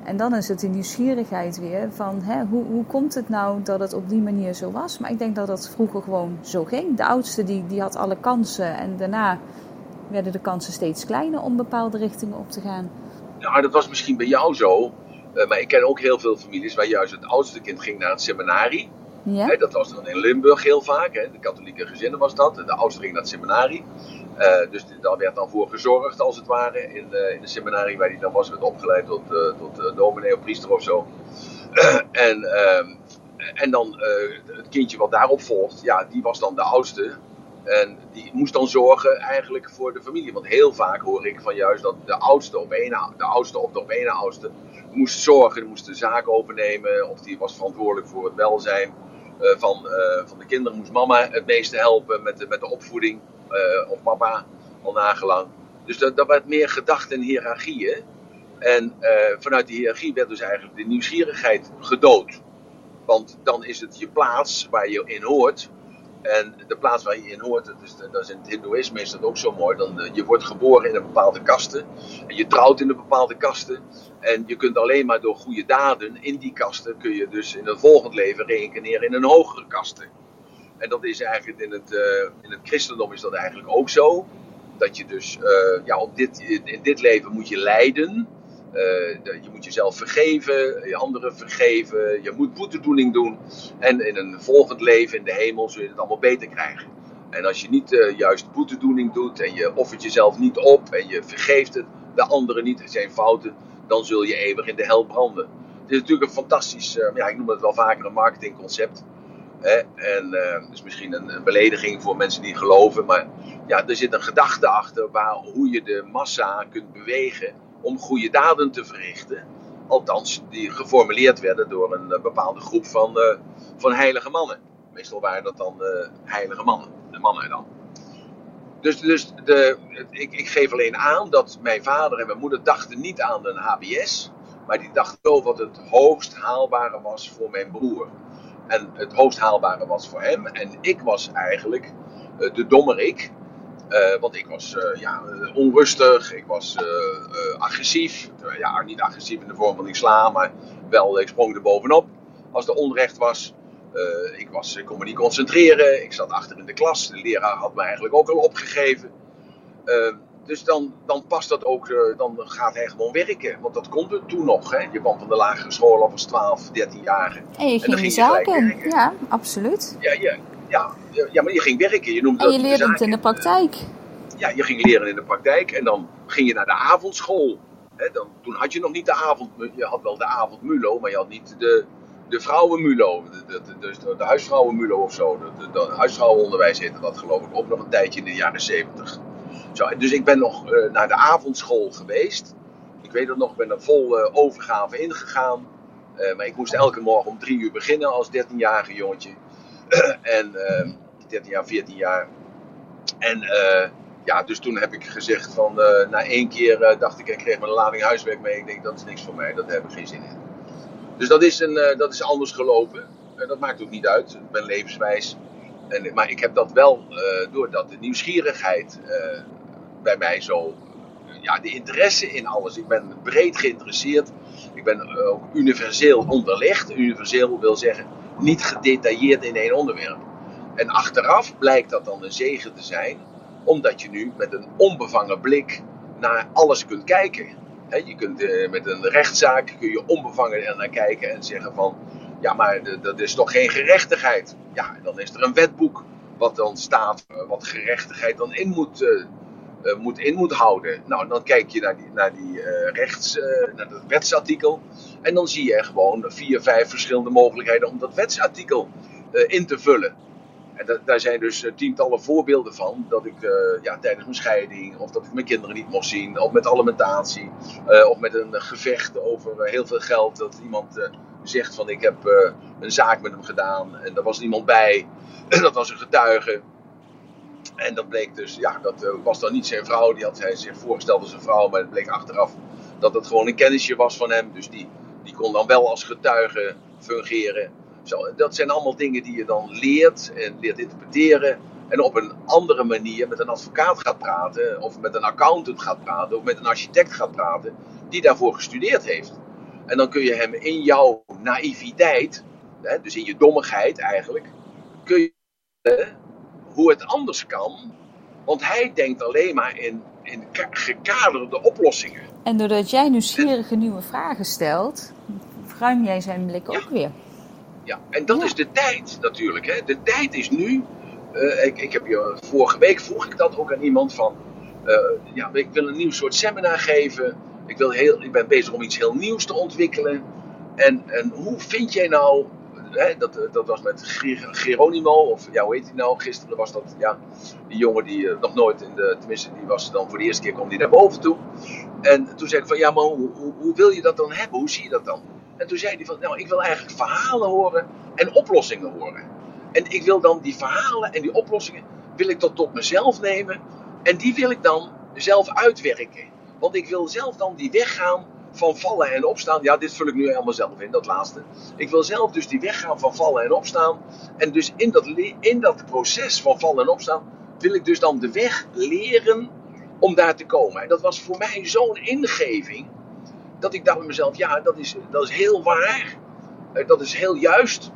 En dan is het de nieuwsgierigheid weer van hè, hoe, hoe komt het nou dat het op die manier zo was? Maar ik denk dat dat vroeger gewoon zo ging. De oudste die, die had alle kansen en daarna werden de kansen steeds kleiner om bepaalde richtingen op te gaan. Ja, dat was misschien bij jou zo. Uh, maar ik ken ook heel veel families waar juist het oudste kind ging naar het seminarie. Ja. dat was dan in Limburg heel vaak. De katholieke gezinnen was dat. De oudste ging naar het seminarie. Uh, dus daar werd dan voor gezorgd, als het ware. In, uh, in de seminarie waar hij dan was, werd opgeleid tot, uh, tot dominee of priester of zo. en, ehm, en dan het kindje wat daarop volgt, ja, die was dan de oudste. En die moest dan zorgen eigenlijk voor de familie. Want heel vaak hoor ik van juist dat de oudste op één, de oudste op de op oudste moest zorgen. Moest de zaak overnemen. Of die was verantwoordelijk voor het welzijn van, van de kinderen. Moest mama het meeste helpen met de, met de opvoeding. Eh, of papa, al nagelang. Dus dat, dat werd meer gedacht in hiërarchieën. En eh, vanuit die hiërarchie werd dus eigenlijk de nieuwsgierigheid gedood. Want dan is het je plaats waar je in hoort. En de plaats waar je in hoort, dat is, is in het Hindoeïsme is dat ook zo mooi. Dan, eh, je wordt geboren in een bepaalde kasten. En je trouwt in een bepaalde kasten. En je kunt alleen maar door goede daden in die kasten, kun je dus in een volgend leven reïncarneren in een hogere kasten. En dat is eigenlijk in het, uh, in het christendom is dat eigenlijk ook zo. Dat je dus uh, ja, op dit, in dit leven moet je lijden. Uh, je moet jezelf vergeven, je anderen vergeven. Je moet boetedoening doen. En in een volgend leven in de hemel zul je het allemaal beter krijgen. En als je niet juist boetedoening doet en je offert jezelf niet op en je vergeeft het de anderen niet zijn fouten, dan zul je eeuwig in de hel branden. Het is natuurlijk een fantastisch, ja, ik noem het wel vaker een marketingconcept. Hè? En uh, is misschien een, een, belediging voor mensen die geloven. Maar ja, er zit een gedachte achter waar, hoe je de massa kunt bewegen om goede daden te verrichten. Althans, die geformuleerd werden door een uh, bepaalde groep van, uh, van heilige mannen. Meestal waren dat dan heilige mannen, de mannen dan. Dus, dus de, ik, ik, geef alleen aan dat mijn vader en mijn moeder dachten niet aan een HBS. Maar die dachten wel wat het hoogst haalbare was voor mijn broer en het hoogst haalbare was voor hem. En ik was eigenlijk uh, de dommerik. Uh, want ik was uh, ja, onrustig, ik was agressief. ja, niet agressief in de vorm van ik sla, maar wel, ik sprong er bovenop als er onrecht was. ik, was, ik kon me niet concentreren, ik zat achter in de klas. De leraar had me eigenlijk ook al opgegeven. Dus dan, dan past dat ook, dan gaat hij gewoon werken. Want dat kon er toen nog. Hè. Je kwam van de lagere school af als 12, 13 jaar. En je ging, en ging zaken. ja, absoluut. Ja, ja, ja, ja, maar je ging werken. Je noemde en je leerde het in de praktijk. Ja, je ging leren in de praktijk. En dan ging je naar de avondschool. Dan, toen had je nog niet de avond... Je had wel de avondmulo, maar je had niet de, de vrouwenmulo. De, de, de, de huisvrouwenmulo of zo. De, de, huisvrouwenonderwijs heette dat geloof ik ook nog een tijdje in de jaren 70. Zo, dus ik ben nog uh, naar de avondschool geweest. Ik weet het nog, ik ben er vol uh, overgave ingegaan. Uh, maar ik moest elke morgen om drie uur beginnen als 13-jarige jongetje. en 13 jaar, 14 jaar. En ja, dus toen heb ik gezegd van, na één keer dacht ik, ik kreeg mijn lading huiswerk mee. Ik denk, dat is niks voor mij, daar heb ik geen zin in. Dus dat is, een, dat is anders gelopen. En dat maakt ook niet uit, ik ben levenswijs. En, maar ik heb dat wel, doordat de nieuwsgierigheid bij mij zo. Ja, de interesse in alles. Ik ben breed geïnteresseerd. Ik ben eh, ook universeel onderlegd. Universeel wil zeggen niet gedetailleerd in één onderwerp. En achteraf blijkt dat dan een zegen te zijn, omdat je nu met een onbevangen blik naar alles kunt kijken. je kunt uh, met een rechtszaak kun je onbevangen naar kijken en zeggen van, ja, maar dat is toch geen gerechtigheid. Ja, dan is er een wetboek wat dan staat, uh, wat gerechtigheid dan in moet uh, moet, in moet houden. Nou, dan kijk je naar die, naar die uh, rechts, uh, naar het wetsartikel. En dan zie je gewoon vier, vijf verschillende mogelijkheden om dat wetsartikel in te vullen. En dat, daar zijn dus tientallen voorbeelden van. Dat ik ja, tijdens mijn scheiding, of dat ik mijn kinderen niet mocht zien, of met alimentatie, of met een gevecht over heel veel geld. Dat iemand zegt van ik heb een zaak met hem gedaan en er was niemand bij. Dat was een getuige. En dat bleek dus, ja, dat uh, was dan niet zijn vrouw. Die had hij zich voorgesteld als een vrouw. Maar het bleek achteraf dat het gewoon een kennisje was van hem. Dus die, die kon dan wel als getuige fungeren. Zo, dat zijn allemaal dingen die je dan leert en leert interpreteren. En op een andere manier met een advocaat gaat praten. Of met een accountant gaat praten. Of met een architect gaat praten. Die daarvoor gestudeerd heeft. En dan kun je hem in jouw naïviteit, hè, dus in je dommigheid eigenlijk, kun je hoe het anders kan. Want hij denkt alleen maar in, in gekaderde oplossingen. En doordat jij nieuwsgierige nieuwe vragen stelt, ruim jij zijn blik ook weer. Ja, en dat is de tijd natuurlijk. Hè. De tijd is nu. Uh, ik, ik heb je, vorige week vroeg ik dat ook aan iemand van. Uh, ja, ik wil een nieuw soort seminar geven. Ik, wil heel, ik ben bezig om iets heel nieuws te ontwikkelen. En, en hoe vind jij nou hè, dat, dat was met Geronimo, of ja, hoe heet hij nou? Gisteren was dat, ja, die jongen die uh, nog nooit in de, tenminste, die was dan voor de eerste keer, kwam die naar boven toe. En toen zei ik van, ja, maar hoe, hoe, wil je dat dan hebben? Hoe zie je dat dan? En toen zei hij van, nou, ik wil eigenlijk verhalen horen en oplossingen horen. En ik wil dan die verhalen en die oplossingen, wil ik tot mezelf nemen. En die wil ik dan zelf uitwerken. Want ik wil zelf dan die weg gaan van vallen en opstaan. Ja, dit vul ik nu helemaal zelf in, dat laatste. Ik wil zelf dus die weg gaan van vallen en opstaan. En dus in dat, in dat proces van vallen en opstaan wil ik dus dan de weg leren om daar te komen. En dat was voor mij zo'n ingeving. Dat ik dacht bij mezelf, ja, dat is, dat is heel waar. Eh, dat is heel juist.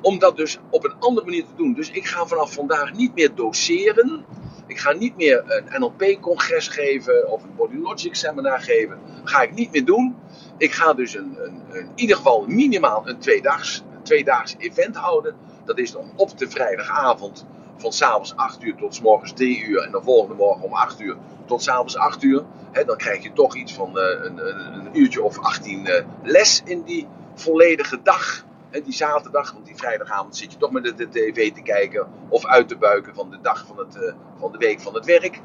Om dat dus op een andere manier te doen. Dus ik ga vanaf vandaag niet meer doseren. Ik ga niet meer een NLP-congres geven of een Body Logic seminar geven. Ga ik niet meer doen. Ik ga dus een, een, in ieder geval minimaal een tweedaags, een tweedaags event houden. Dat is dan op de vrijdagavond van s'avonds 8 uur tot s morgens 3 uur. En de volgende morgen om 8 uur tot s'avonds 8 uur. dan krijg je toch iets van uh, een, een, uurtje of 18 uh, eh, les in die volledige dag die zaterdag, want die vrijdagavond zit je toch met de, tv te kijken of uit te buiken van de dag van, het, eh, van de week van het werk.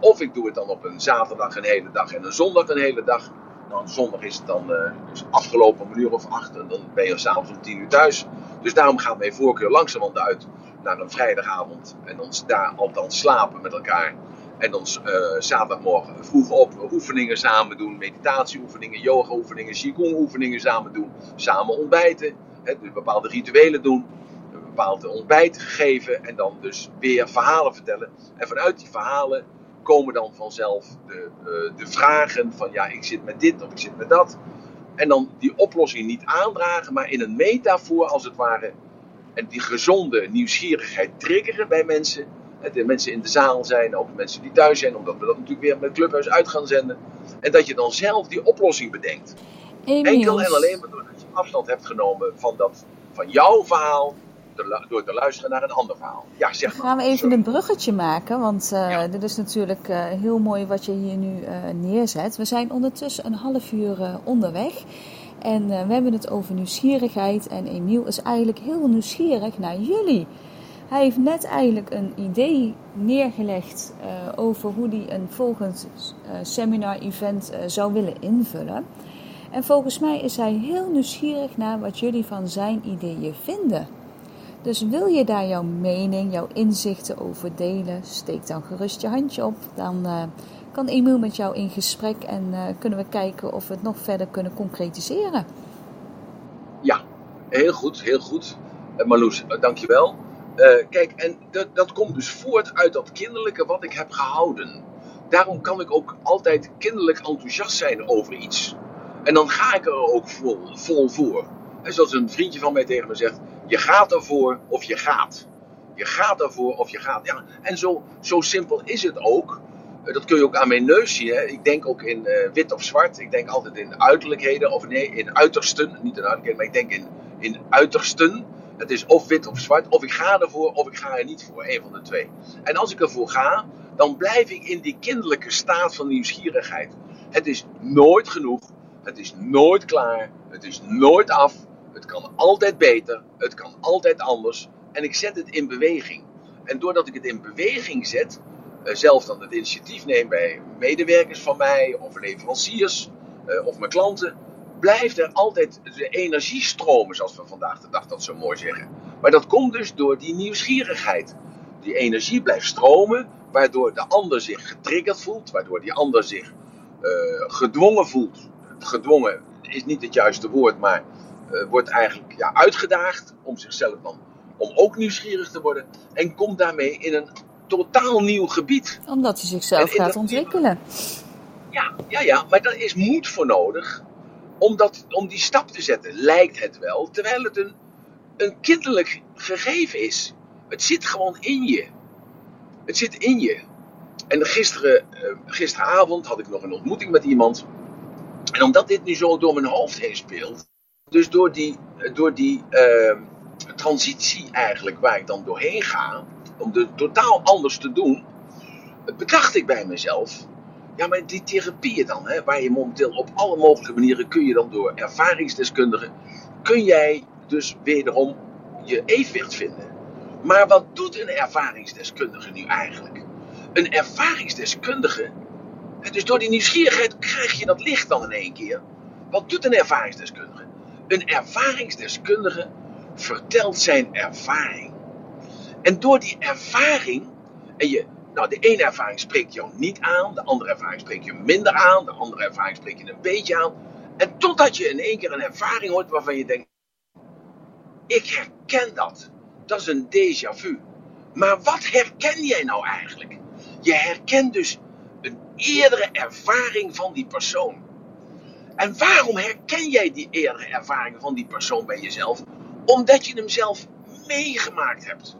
of ik doe het dan op een zaterdag een hele dag en een zondag een hele dag. Nou, zondag is het dan dus afgelopen om een uur of acht en dan ben je s'avonds om tien uur thuis. Dus daarom gaat mijn voorkeur langzamerhand uit naar een vrijdagavond. En dan daar althans slapen met elkaar. En dan uh, zaterdagmorgen vroeg op oefeningen samen doen. Meditatieoefeningen, yoga-oefeningen, qigong-oefeningen samen doen. Samen ontbijten dus bepaalde rituelen doen, een bepaald ontbijt geven en dan dus weer verhalen vertellen. En vanuit die verhalen komen dan vanzelf de, uh, de vragen van ja, ik zit met dit of ik zit met dat. En dan die oplossing niet aandragen, maar in een metafoor als het ware. En die gezonde nieuwsgierigheid triggeren bij mensen. De mensen in de zaal zijn, ook de mensen die thuis zijn, omdat we dat natuurlijk weer met Clubhuis uit gaan zenden. En dat je dan zelf die oplossing bedenkt. Enkel en alleen maar je afstand hebt genomen van, dat, van jouw verhaal, door te luisteren naar een ander verhaal. Ja, zeg maar. Gaan we even een bruggetje maken, want uh, dit is natuurlijk uh, heel mooi wat je hier nu uh, neerzet. We zijn ondertussen een half uur onderweg. En we hebben het over nieuwsgierigheid. En Emiel is eigenlijk heel nieuwsgierig naar jullie. Hij heeft net eigenlijk een idee neergelegd over hoe hij een volgend seminar-event zou willen invullen. En volgens mij is hij heel nieuwsgierig naar wat jullie van zijn ideeën vinden. Dus wil je daar jouw mening, jouw inzichten over delen, steek dan gerust je handje op. Dan uh, kan Emiel met jou in gesprek en uh, kunnen we kijken of we het nog verder kunnen concretiseren. Ja, heel goed, heel goed. Uh, Marloes, dankjewel. kijk, en dat komt dus voort uit dat kinderlijke wat ik heb gehouden. Daarom kan ik ook altijd kinderlijk enthousiast zijn over iets. En dan ga ik er ook vol, vol voor. En zoals een vriendje van mij tegen me zegt: je gaat ervoor of je gaat. Je gaat ervoor of je gaat. Ja, en zo, zo simpel is het ook. Eh, dat kun je ook aan mijn neus zien. Hè. Ik denk ook in uh, wit of zwart. Ik denk altijd in uiterlijkheden. Of nee, in uitersten. Niet in uiterlijkheden, maar ik denk in, in uitersten. Het is of wit of zwart. Of ik ga ervoor of ik ga er niet voor. Een van de twee. En als ik ervoor ga, dan blijf ik in die kinderlijke staat van nieuwsgierigheid. Het is nooit genoeg het is nooit klaar. Het is nooit af. Het kan altijd beter. Het kan altijd anders. En ik zet het in beweging. En doordat ik het in beweging zet, eh, zelf dan het initiatief neem bij medewerkers van mij, of leveranciers, eh, of mijn klanten, blijft er altijd de energie stromen, zoals we vandaag de dag dat zo mooi zeggen. Maar dat komt dus door die nieuwsgierigheid. Die energie blijft stromen, waardoor de ander zich getriggerd voelt, waardoor die ander zich uh, gedwongen voelt gedwongen is niet het juiste woord, maar uh, wordt eigenlijk ja, uitgedaagd om zichzelf dan om ook nieuwsgierig te worden en komt daarmee in een totaal nieuw gebied. Omdat hij zichzelf gaat ontwikkelen. Ja, ja, ja, maar daar is moed voor nodig. om, dat, om die stap te zetten, lijkt het wel, terwijl het een, een kinderlijk gegeven is. Het zit gewoon in je. Het zit in je. En gisteren, uh, gisteravond had ik nog een ontmoeting met iemand. En omdat dit nu zo door mijn hoofd heen speelt, dus door die, door die uh, transitie eigenlijk waar ik dan doorheen ga, om het totaal anders te doen, bedacht ik bij mezelf, ja maar die therapieën dan, hè, waar je momenteel op alle mogelijke manieren kun je dan door ervaringsdeskundigen, kun jij dus wederom je evenwicht vinden. Maar wat doet een ervaringsdeskundige nu eigenlijk? Een ervaringsdeskundige, dus door die nieuwsgierigheid krijg je dat licht dan in één keer. Wat doet een ervaringsdeskundige? Een ervaringsdeskundige vertelt zijn ervaring. En door die ervaring, en je, nou de ene ervaring spreekt jou niet aan, de andere ervaring spreekt je minder aan, de andere ervaring spreekt je een beetje aan. En totdat je in één keer een ervaring hoort waarvan je denkt, ik herken dat. Dat is een déjà vu. Maar wat herken jij nou eigenlijk? Je herkent dus een eerdere ervaring van die persoon. En waarom herken jij die eerdere ervaringen van die persoon bij jezelf? Omdat je hem zelf meegemaakt hebt.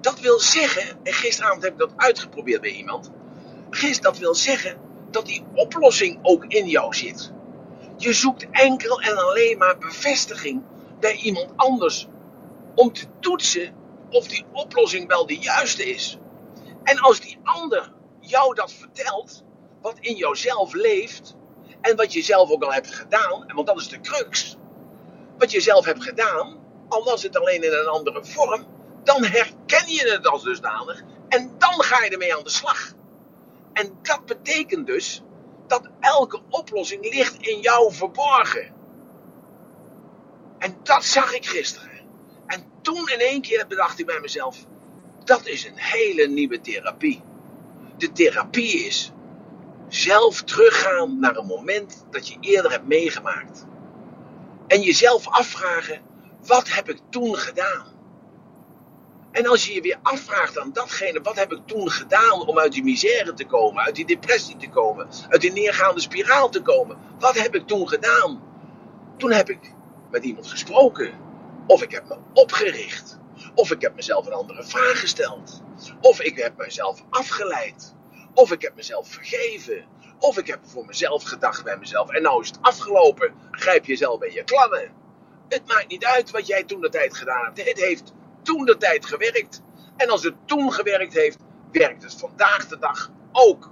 Dat wil zeggen, en gisteravond heb ik dat uitgeprobeerd bij iemand. Gisteren, dat wil zeggen dat die oplossing ook in jou zit. Je zoekt enkel en alleen maar bevestiging bij iemand anders. Om te toetsen of die oplossing wel de juiste is. En als die ander jou dat vertelt, wat in jouzelf leeft, en wat je zelf ook al hebt gedaan, want dat is de crux. Wat je zelf hebt gedaan, al was het alleen in een andere vorm, dan herken je het als dusdanig en dan ga je ermee aan de slag. En dat betekent dus dat elke oplossing ligt in jou verborgen. En dat zag ik gisteren. En toen in één keer bedacht ik bij mezelf, dat is een hele nieuwe therapie. De therapie is zelf teruggaan naar een moment dat je eerder hebt meegemaakt. En jezelf afvragen, wat heb ik toen gedaan? En als je je weer afvraagt aan datgene, wat heb ik toen gedaan om uit die misère te komen, uit die depressie te komen, uit die neergaande spiraal te komen? Wat heb ik toen gedaan? Toen heb ik met iemand gesproken. Of ik heb me opgericht. Of ik heb mezelf een andere vraag gesteld. Of ik heb mezelf afgeleid. Of ik heb mezelf vergeven. Of ik heb voor mezelf gedacht bij mezelf. En nou is het afgelopen. Grijp jezelf bij je klammen. Het maakt niet uit wat jij toen de tijd gedaan hebt. Het heeft toen de tijd gewerkt. En als het toen gewerkt heeft, werkt het vandaag de dag ook.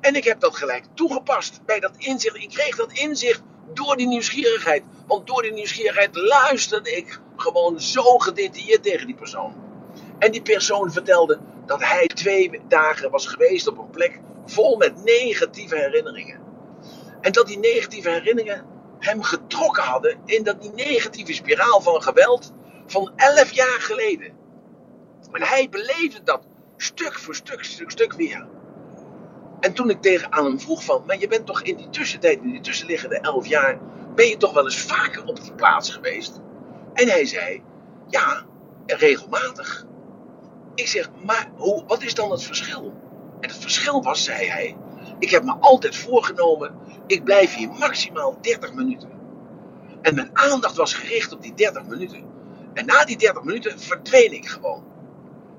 En ik heb dat gelijk toegepast bij dat inzicht. Ik kreeg dat inzicht door die nieuwsgierigheid. Want door die nieuwsgierigheid luisterde ik gewoon zo gedetailleerd tegen die persoon. En die persoon vertelde dat hij twee dagen was geweest op een plek vol met negatieve herinneringen. En dat die negatieve herinneringen hem getrokken hadden in dat die negatieve spiraal van geweld van elf jaar geleden. En hij beleefde dat stuk voor stuk, stuk, stuk weer. En toen ik tegen aan hem vroeg van, maar je bent toch in die tussentijd, in die tussenliggende elf jaar, ben je toch wel eens vaker op die plaats geweest? En hij zei, ja, regelmatig. Ik zeg, maar hoe, wat is dan het verschil? En het verschil was, zei hij, ik heb me altijd voorgenomen, ik blijf hier maximaal 30 minuten. En mijn aandacht was gericht op die 30 minuten. En na die 30 minuten verdween ik gewoon.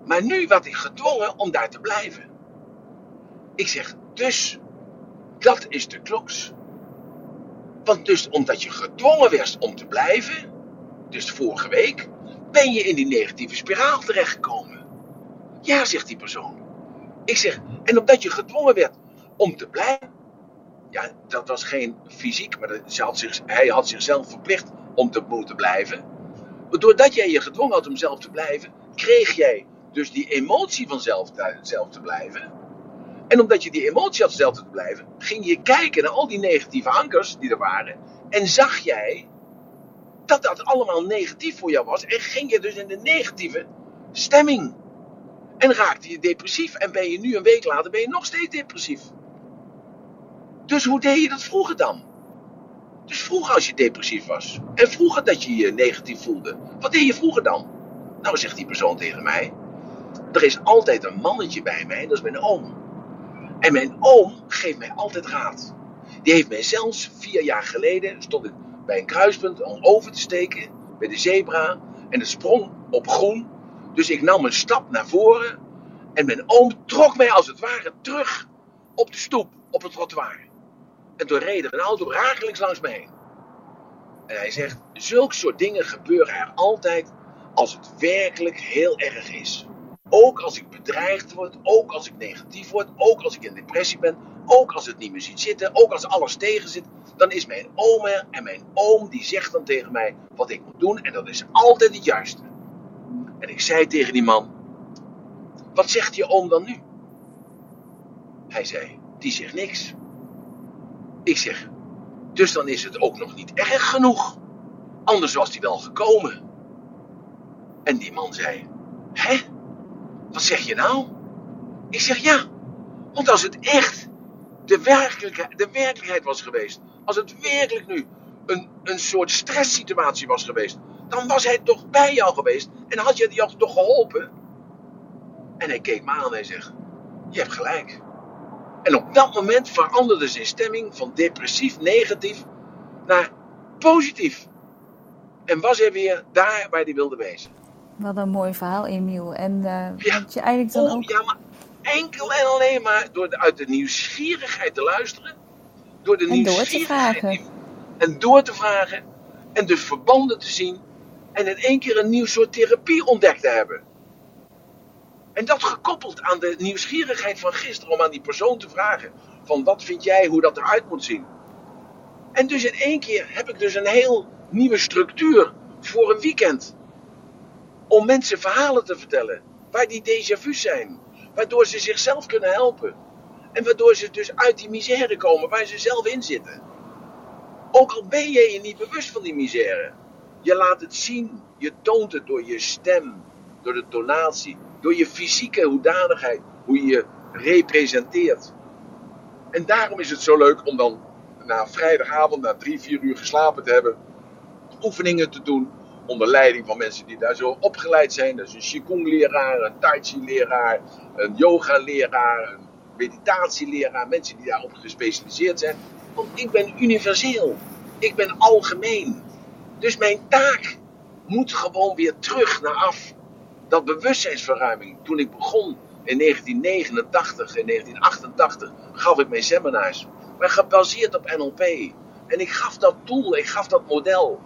Maar nu werd ik gedwongen om daar te blijven. Ik zeg, dus, dat is de kloks. Want dus omdat je gedwongen werd om te blijven, dus vorige week, ben je in die negatieve spiraal terechtgekomen. Ja, zegt die persoon. Ik zeg, en omdat je gedwongen werd om te blijven, ja, dat was geen fysiek, maar had zich, hij had zichzelf verplicht om te moeten blijven. Doordat jij je gedwongen had om zelf te blijven, kreeg jij dus die emotie van zelf, zelf te blijven. En omdat je die emotie had zelf te blijven, ging je kijken naar al die negatieve ankers die er waren. En zag jij dat dat allemaal negatief voor jou was. En ging je dus in de negatieve stemming. En raakte je depressief. En ben je nu een week later ben je nog steeds depressief. Dus hoe deed je dat vroeger dan? Dus vroeger als je depressief was. En vroeger dat je je negatief voelde. Wat deed je vroeger dan? Nou zegt die persoon tegen mij. Er is altijd een mannetje bij mij. Dat is mijn oom. En mijn oom geeft mij altijd raad. Die heeft mij zelfs vier jaar geleden, stond ik bij een kruispunt om over te steken, bij de zebra, en het sprong op groen. Dus ik nam een stap naar voren en mijn oom trok mij als het ware terug op de stoep, op het trottoir. En toen reed er een auto rakelings langs me heen. En hij zegt, zulke soort dingen gebeuren er altijd als het werkelijk heel erg is. Ook als ik bedreigd word, ook als ik negatief word, ook als ik in depressie ben, ook als het niet meer ziet zitten, ook als alles tegen zit, dan is mijn oom er en mijn oom die zegt dan tegen mij wat ik moet doen en dat is altijd het juiste. En ik zei tegen die man, wat zegt je oom dan nu? Hij zei, die zegt niks. Ik zeg, dus dan is het ook nog niet erg genoeg. Anders was hij wel gekomen. En die man zei, hè? Wat zeg je nou? Ik zeg ja, want als het echt de werkelijkheid, de werkelijkheid was geweest, als het werkelijk nu een, een soort stresssituatie was geweest, dan was hij toch bij jou geweest en had je die toch geholpen? En hij keek me aan en hij zegt, je hebt gelijk. En op dat moment veranderde zijn stemming van depressief, negatief naar positief. En was hij weer daar waar hij wilde wezen. Wat een mooi verhaal, Emiel. En uh, ja. je eigenlijk dan oh, ook... Ja, maar enkel en alleen maar door de, uit de nieuwsgierigheid te luisteren. Door de en nieuwsgierigheid door te vragen. En door te vragen. En dus verbanden te zien. En in één keer een nieuw soort therapie ontdekt te hebben. En dat gekoppeld aan de nieuwsgierigheid van gisteren om aan die persoon te vragen: van wat vind jij hoe dat eruit moet zien? En dus in één keer heb ik dus een heel nieuwe structuur voor een weekend. Om mensen verhalen te vertellen waar die déjà vu's zijn, waardoor ze zichzelf kunnen helpen. En waardoor ze dus uit die misère komen waar ze zelf in zitten. Ook al ben je je niet bewust van die misère. Je laat het zien, je toont het door je stem, door de tonatie, door je fysieke hoedanigheid, hoe je je representeert. En daarom is het zo leuk om dan na vrijdagavond, na drie, vier uur geslapen te hebben, oefeningen te doen onder leiding van mensen die daar zo opgeleid zijn. Dus een Qigong-leraar, een Tai Chi-leraar, een yoga-leraar, een meditatieleraar, mensen die daarop gespecialiseerd zijn. Want ik ben universeel, ik ben algemeen. Dus mijn taak moet gewoon weer terug naar af dat bewustzijnsverruiming, toen ik begon in 1989 en 1988, gaf ik mijn seminars. Maar gebaseerd op NLP. En ik gaf dat tool, ik gaf dat model.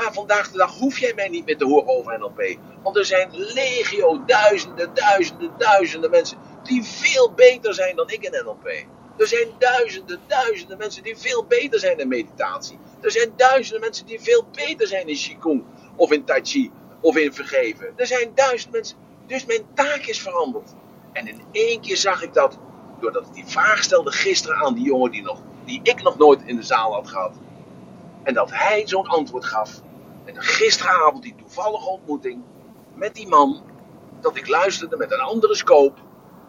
Maar vandaag de dag hoef jij mij niet meer te horen over NLP. Want er zijn legio, duizenden, duizenden, duizenden mensen die veel beter zijn dan ik in NLP. Er zijn duizenden, duizenden mensen die veel beter zijn in meditatie. Er zijn duizenden mensen die veel beter zijn in Qigong of in Tai Chi of in vergeven. Er zijn duizend mensen. Dus mijn taak is veranderd. En in één keer zag ik dat, doordat ik die vraag stelde gisteren aan die jongen die, nog, die ik nog nooit in de zaal had gehad. En dat hij zo'n antwoord gaf. En gisteravond die toevallige ontmoeting met die man. Dat ik luisterde met een andere scope.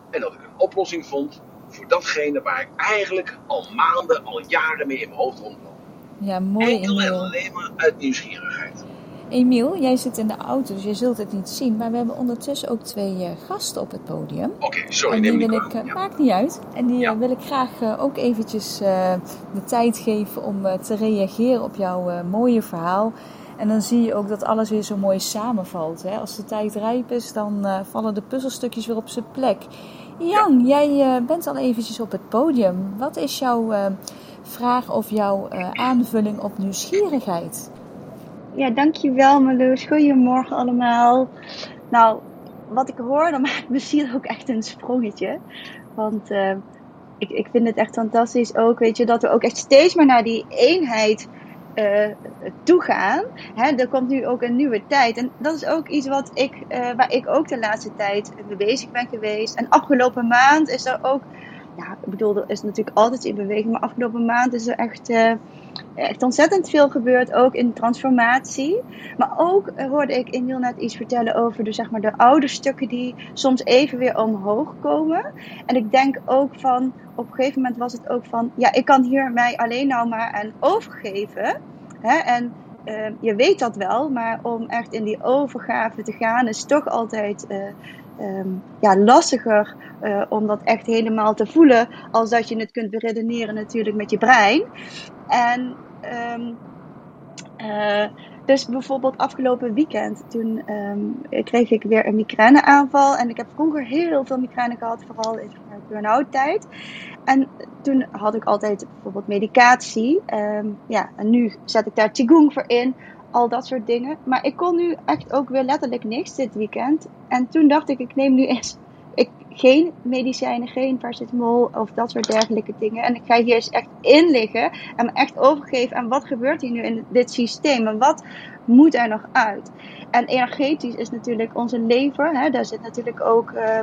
En dat ik een oplossing vond voor datgene waar ik eigenlijk al maanden, al jaren mee in mijn hoofd rondloop. Ja, mooi. Enkel en alleen maar uit nieuwsgierigheid. Emiel, jij zit in de auto, dus je zult het niet zien. Maar we hebben ondertussen ook twee uh, gasten op het podium. Oké, sorry, en die neem wil ik, uh, ja. Maakt niet uit. En die Ja. uh, wil ik graag ook eventjes de tijd geven om te reageren op jouw mooie verhaal. En dan zie je ook dat alles weer zo mooi samenvalt. Hè? Als de tijd rijp is, dan uh, vallen de puzzelstukjes weer op zijn plek. Jan, jij uh, bent al eventjes op het podium. Wat is jouw uh, vraag of jouw aanvulling op nieuwsgierigheid? Ja, dankjewel Marloes. Goedemorgen allemaal. Nou, wat ik hoor, dan maakt mijn ziel ook echt een sprongetje. Want ik, ik vind het echt fantastisch ook, weet je, dat we ook echt steeds meer naar die eenheid uh, toe gaan. Hè, er komt nu ook een nieuwe tijd. En dat is ook iets wat ik, uh, waar ik ook de laatste tijd mee bezig ben geweest. En afgelopen maand is er ook, ja, ik bedoel, er is natuurlijk altijd in beweging, maar afgelopen maand is er echt uh, echt ontzettend veel gebeurd, ook in transformatie. Maar ook uh, hoorde ik Emiel net iets vertellen over de, zeg maar, de oude stukken die soms even weer omhoog komen. En ik denk ook van, op een gegeven moment was het ook van, ja, ik kan hier mij alleen nou maar aan overgeven. Hè? En ehm, je weet dat wel, maar om echt in die overgave te gaan is toch altijd ehm, ja, lastiger om dat echt helemaal te voelen, als dat je het kunt beredeneren natuurlijk met je brein. En um, dus bijvoorbeeld afgelopen weekend, toen um, kreeg ik weer een migraineaanval. En ik heb vroeger heel veel migraine gehad, vooral in de burn-out tijd. En toen had ik altijd bijvoorbeeld medicatie. Ja, en nu zet ik daar Qigong voor in. Al dat soort dingen. Maar ik kon nu echt ook weer letterlijk niks dit weekend. En toen dacht ik, ik neem nu eens ik, geen medicijnen, geen paracetamol of dat soort dergelijke dingen. En ik ga hier eens echt in liggen en me echt overgeven aan wat gebeurt hier nu in dit systeem en wat moet er nog uit. En energetisch is natuurlijk onze lever, hè, daar zit natuurlijk ook uh,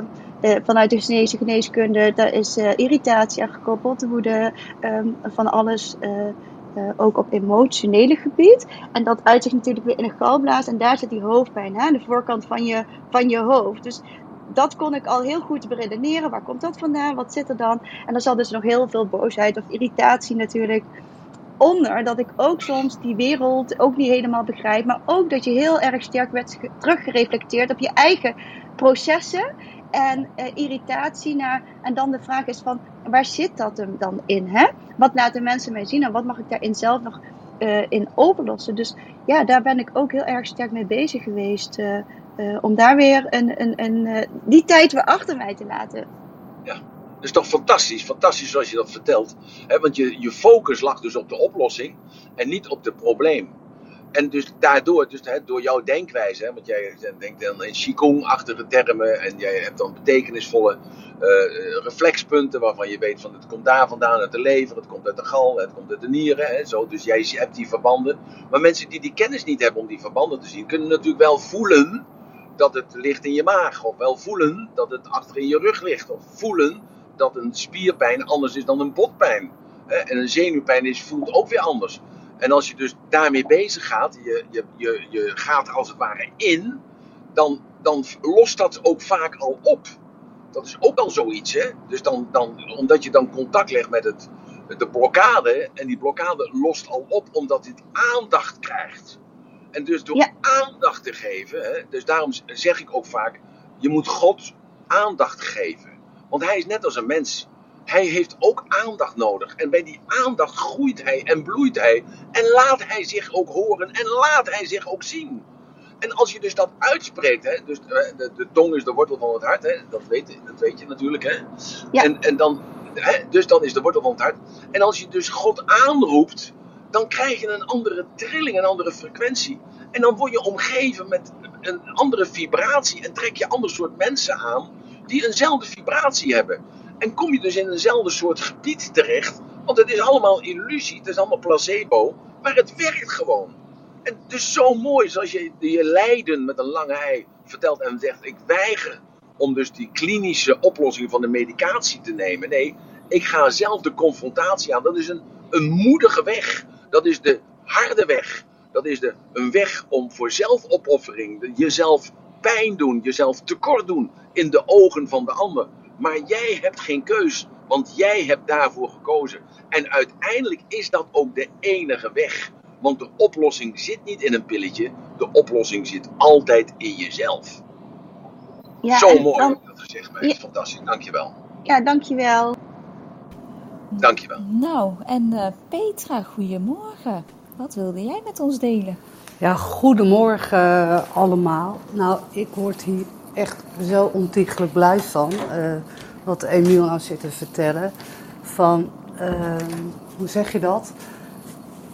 vanuit de Chinese geneeskunde, daar is uh, irritatie aan gekoppeld, woede, um, van alles. Uh, ook op emotionele gebied. En dat uit zich natuurlijk weer in een galblaas. En daar zit die hoofdpijn, aan de voorkant van je, van je hoofd. Dus dat kon ik al heel goed beredeneren. Waar komt dat vandaan? Wat zit er dan? En er zat dus nog heel veel boosheid of irritatie natuurlijk onder. Dat ik ook soms die wereld ook niet helemaal begrijp. Maar ook dat je heel erg sterk werd teruggereflecteerd op je eigen processen. En uh, irritatie naar. En dan de vraag is van waar zit dat hem dan in? Hè? Wat laten mensen mij zien en wat mag ik daarin zelf nog uh, in overlossen? Dus ja, daar ben ik ook heel erg sterk mee bezig geweest. Uh, om daar weer een, een, een, die tijd weer achter mij te laten. Ja, dat is toch fantastisch. Fantastisch zoals je dat vertelt. He, want je, je focus lag dus op de oplossing en niet op het probleem. En dus daardoor, dus, he, door jouw denkwijze, he, want jij denkt dan in Qigong-achtige termen en jij hebt dan betekenisvolle uh, reflexpunten waarvan je weet van het komt daar vandaan uit de lever, het komt uit de gal, het komt uit de nieren. Hè, zo. Dus jij hebt die verbanden. Maar mensen die die kennis niet hebben om die verbanden te zien, kunnen natuurlijk wel voelen dat het ligt in je maag. Of wel voelen dat het achter in je rug ligt. Of voelen dat een spierpijn anders is dan een botpijn. En een zenuwpijn is, voelt ook weer anders. En als je dus daarmee bezig gaat, je, je, je, je gaat als het ware in, dan, dan lost dat ook vaak al op. Dat is ook al zoiets, hè? Dus dan, dan, omdat je dan contact legt met het, de blokkade, en die blokkade lost al op omdat dit aandacht krijgt. En dus door aandacht te geven, hè, dus daarom zeg ik ook vaak, je moet God aandacht geven. Want hij is net als een mens. Hij heeft ook aandacht nodig. En bij die aandacht groeit hij en bloeit hij. En laat hij zich ook horen en laat hij zich ook zien. En als je dus dat uitspreekt, hè, dus de, de, tong is de wortel van het hart, hè, dat, weet, dat weet je natuurlijk. Hè? Ja. En, en dan, hè, dus dan is de wortel van het hart. En als je dus God aanroept, dan krijg je een andere trilling, een andere frequentie. En dan word je omgeven met een andere vibratie en trek je ander soort mensen aan die eenzelfde vibratie hebben. En kom je dus in eenzelfde soort gebied terecht, want het is allemaal illusie, het is allemaal placebo, maar het werkt gewoon. En dus zo mooi zoals je je lijden met een lange ei vertelt en zegt: Ik weiger om dus die klinische oplossing van de medicatie te nemen. Nee, ik ga zelf de confrontatie aan. Dat is een, een moedige weg. Dat is de harde weg. Dat is de, een weg om voor zelfopoffering, jezelf pijn doen, jezelf tekort doen in de ogen van de ander. Maar jij hebt geen keus, want jij hebt daarvoor gekozen. En uiteindelijk is dat ook de enige weg. Want de oplossing zit niet in een pilletje, de oplossing zit altijd in jezelf. Ja, Zo mooi dan, dat gezegd, maar ja, fantastisch. Dankjewel. Ja, dankjewel. Dankjewel. Nou, en uh, Petra, goedemorgen. Wat wilde jij met ons delen? Ja, goedemorgen uh, allemaal. Nou, ik word hier echt zo ontiegelijk blij van. Uh, wat Emiel nou zit te vertellen. Van, hoe zeg je dat?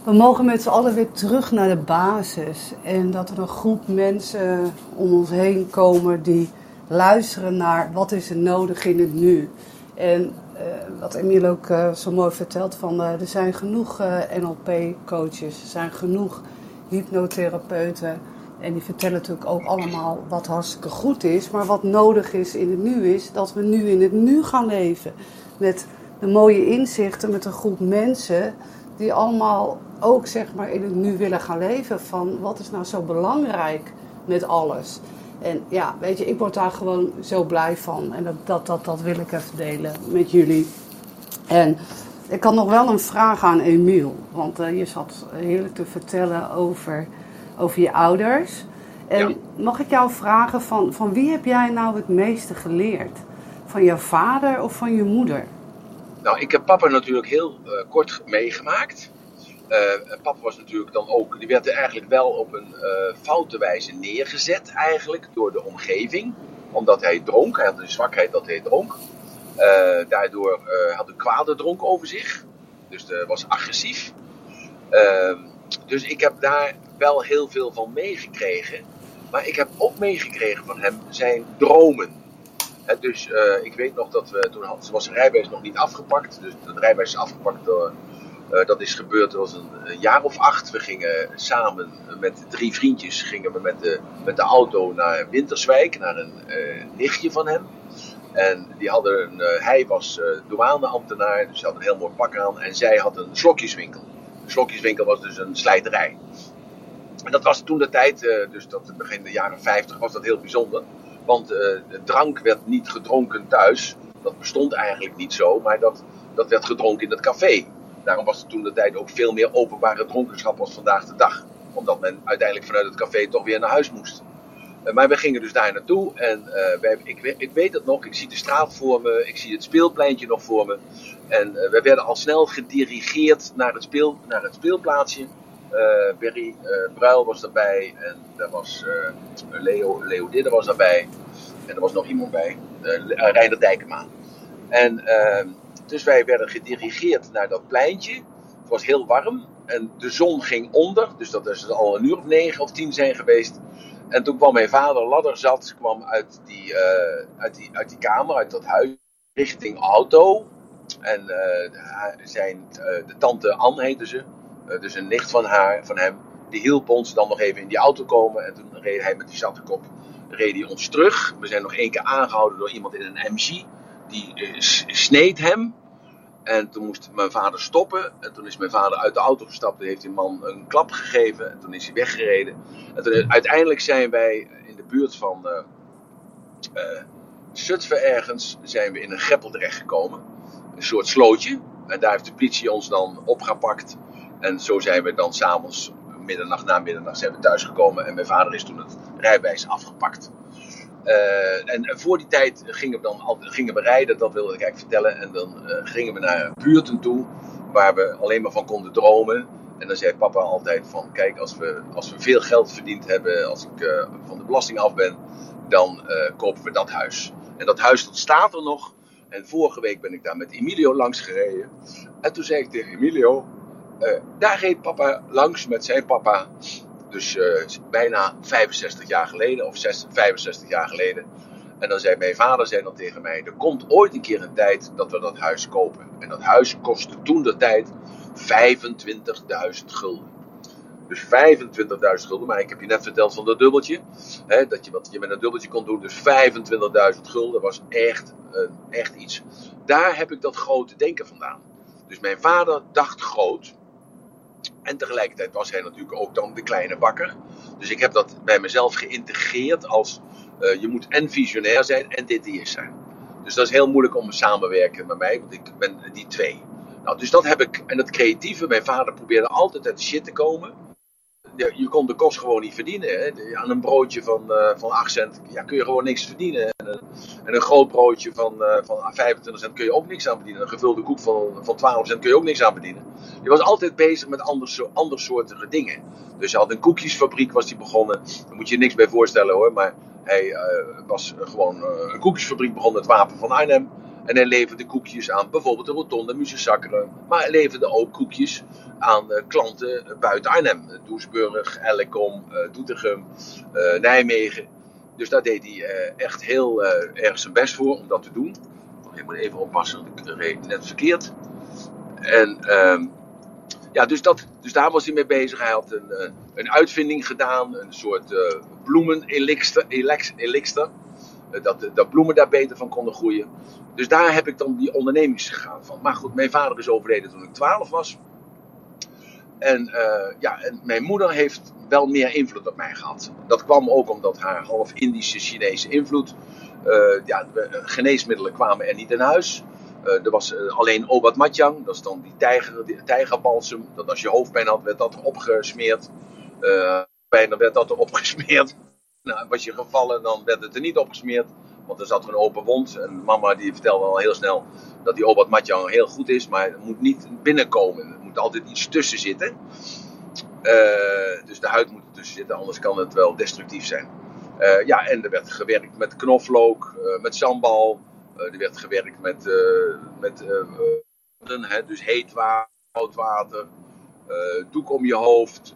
We mogen met z'n allen weer terug naar de basis. En dat er een groep mensen om ons heen komen die luisteren naar wat is er nodig in het nu. En uh, wat Emiel ook uh, zo mooi vertelt, van er zijn genoeg NLP-coaches, er zijn genoeg hypnotherapeuten. En die vertellen natuurlijk ook allemaal wat hartstikke goed is. Maar wat nodig is in het nu is dat we nu in het nu gaan leven. Met de mooie inzichten, met een groep mensen die allemaal ook zeg maar in het nu willen gaan leven. Van wat is nou zo belangrijk met alles. En ja, weet je, ik word daar gewoon zo blij van. En dat, dat, dat, dat wil ik even delen met jullie. En ik had nog wel een vraag aan Emiel. Want uh, je zat heerlijk te vertellen over, over je ouders. En mag ik jou vragen, van, van wie heb jij nou het meeste geleerd? Van je vader of van je moeder? Nou, ik heb papa natuurlijk heel uh, kort meegemaakt. Uh, papa was natuurlijk dan ook, die werd er eigenlijk wel op een uh, foute wijze neergezet eigenlijk door de omgeving. Omdat hij dronk, hij had een zwakheid dat hij dronk. Daardoor had een kwade dronk over zich. Dus hij was agressief. Ehm, dus ik heb daar wel heel veel van meegekregen. Maar ik heb ook meegekregen van hem zijn dromen. dus ik weet nog dat we, toen had, was zijn rijbewijs nog niet afgepakt. Dus het rijbewijs is afgepakt door uh, dat is gebeurd, dat was een, jaar of acht. We gingen samen met drie vriendjes gingen we met, de, met de auto naar Winterswijk, naar een uh, nichtje van hem. En die hadden een, hij was douaneambtenaar, dus hij had een heel mooi pak aan. En zij had een slokjeswinkel. Een slokjeswinkel was dus een slijterij. En dat was toen de tijd, dus dat begin de jaren 50, was dat heel bijzonder. Want de drank werd niet gedronken thuis. Dat bestond eigenlijk niet zo, maar dat, dat werd gedronken in het café. Daarom was er toen de tijd ook veel meer openbare dronkenschap als vandaag de dag. Omdat men uiteindelijk vanuit het café toch weer naar huis moest. Uh, maar we gingen dus daar naartoe en wij, ik, ik, weet het nog, ik zie de straat voor me, ik zie het speelpleintje nog voor me. En we werden al snel gedirigeerd naar het, speel, naar het speelplaatsje. Berry Bruil was daarbij en daar was Leo, Leo Didde was daarbij. En er was nog iemand bij, Reiner Dijkema. En ehm, dus wij werden gedirigeerd naar dat pleintje. Het was heel warm en de zon ging onder. Dus dat is al een uur of negen of tien zijn geweest. En toen kwam mijn vader, ladder zat, kwam uit die, uit, die, uit die kamer, uit dat huis, richting auto. En zijn, de tante Anne heette ze, dus een nicht van, haar, van hem, die hielp ons dan nog even in die auto komen. En toen reed hij met die zatte kop reed hij ons terug. We zijn nog één keer aangehouden door iemand in een MG die uh, sneed hem. En toen moest mijn vader stoppen. En toen is mijn vader uit de auto gestapt. En heeft die man een klap gegeven. En toen is hij weggereden. En toen, uiteindelijk zijn wij in de buurt van uh, ergens. Zijn we in een greppel terechtgekomen. Een soort slootje. En daar heeft de politie ons dan opgepakt. En zo zijn we dan s'avonds, middernacht na middernacht, zijn we thuisgekomen. En mijn vader is toen het rijbewijs afgepakt. Uh, en voor die tijd gingen we dan gingen we rijden, dat wilde ik eigenlijk vertellen. En dan uh, gingen we naar buurten toe, waar we alleen maar van konden dromen. En dan zei papa altijd van, kijk, als we, als we veel geld verdiend hebben, als ik uh, van de belasting af ben, dan kopen we dat huis. En dat huis dat staat er nog. En vorige week ben ik daar met Emilio langs gereden. En toen zei ik tegen Emilio, daar reed papa langs met zijn papa. Dus uh, bijna 65 jaar geleden, of 60, 65 jaar geleden. En dan zei mijn vader zei dan tegen mij: Er komt ooit een keer een tijd dat we dat huis kopen. En dat huis kostte toen de tijd 25.000 gulden. Dus 25.000 gulden. Maar ik heb je net verteld van dat dubbeltje. Hè, dat je wat je met een dubbeltje kon doen. Dus 25.000 gulden was echt, echt iets. Daar heb ik dat grote denken vandaan. Dus mijn vader dacht groot. En tegelijkertijd was hij natuurlijk ook dan de kleine bakker. Dus ik heb dat bij mezelf geïntegreerd als uh, je moet en visionair zijn en DTS zijn. Dus dat is heel moeilijk om te samenwerken met mij, want ik ben die twee. Nou, dus dat heb ik. En het creatieve, mijn vader probeerde altijd uit shit te komen je kon de kost gewoon niet verdienen. Hè. Aan een broodje van, uh, van 8 cent ja, kun je gewoon niks verdienen. En een, en een groot broodje van, uh, van 25 cent kun je ook niks aan verdienen. Een gevulde koek van, van 12 cent kun je ook niks aan verdienen. Je was altijd bezig met anders, andersoortige dingen. Dus hij had een koekjesfabriek was hij begonnen. Daar moet je je niks bij voorstellen hoor. Maar hij was gewoon een koekjesfabriek begonnen, het Wapen van Arnhem. En hij leverde koekjes aan bijvoorbeeld de Rotonde, Muzesakkeren. Maar hij leverde ook koekjes aan uh, klanten buiten Arnhem. Doesburg, Ellecom, uh, Doetinchem, uh, Nijmegen. Dus daar deed hij echt heel erg zijn best voor om dat te doen. Ik moet even oppassen, ik reed net verkeerd. En ehm, ja, dus, dat, dus daar was hij mee bezig. Hij had een, uitvinding gedaan, een soort bloemenelixter. Elixter, dat, dat bloemen daar beter van konden groeien. Dus daar heb ik dan die ondernemingsgegaan van. Maar goed, mijn vader is overleden toen ik 12 was. En, uh, ja, en mijn moeder heeft wel meer invloed op mij gehad. Dat kwam ook omdat haar half Indische Chinese invloed. Uh, ja, geneesmiddelen kwamen er niet in huis. er was alleen Obat Matjang, dat is dan die, tijger, die tijgerbalsem. Dat als je hoofdpijn had, werd dat erop gesmeerd. pijn, dan werd dat erop gesmeerd. Nou, was je gevallen, dan werd het er niet opgesmeerd. Want er zat een open wond. En mama die vertelde al heel snel dat die Obat Matjang heel goed is. Maar het moet niet binnenkomen. Er moet altijd iets tussen zitten. Uh, dus de huid moet er tussen zitten, anders kan het wel destructief zijn. Uh, ja, en er werd gewerkt met knoflook, uh, met sambal. er werd gewerkt met, met dus heet water, koud water, doek om je hoofd.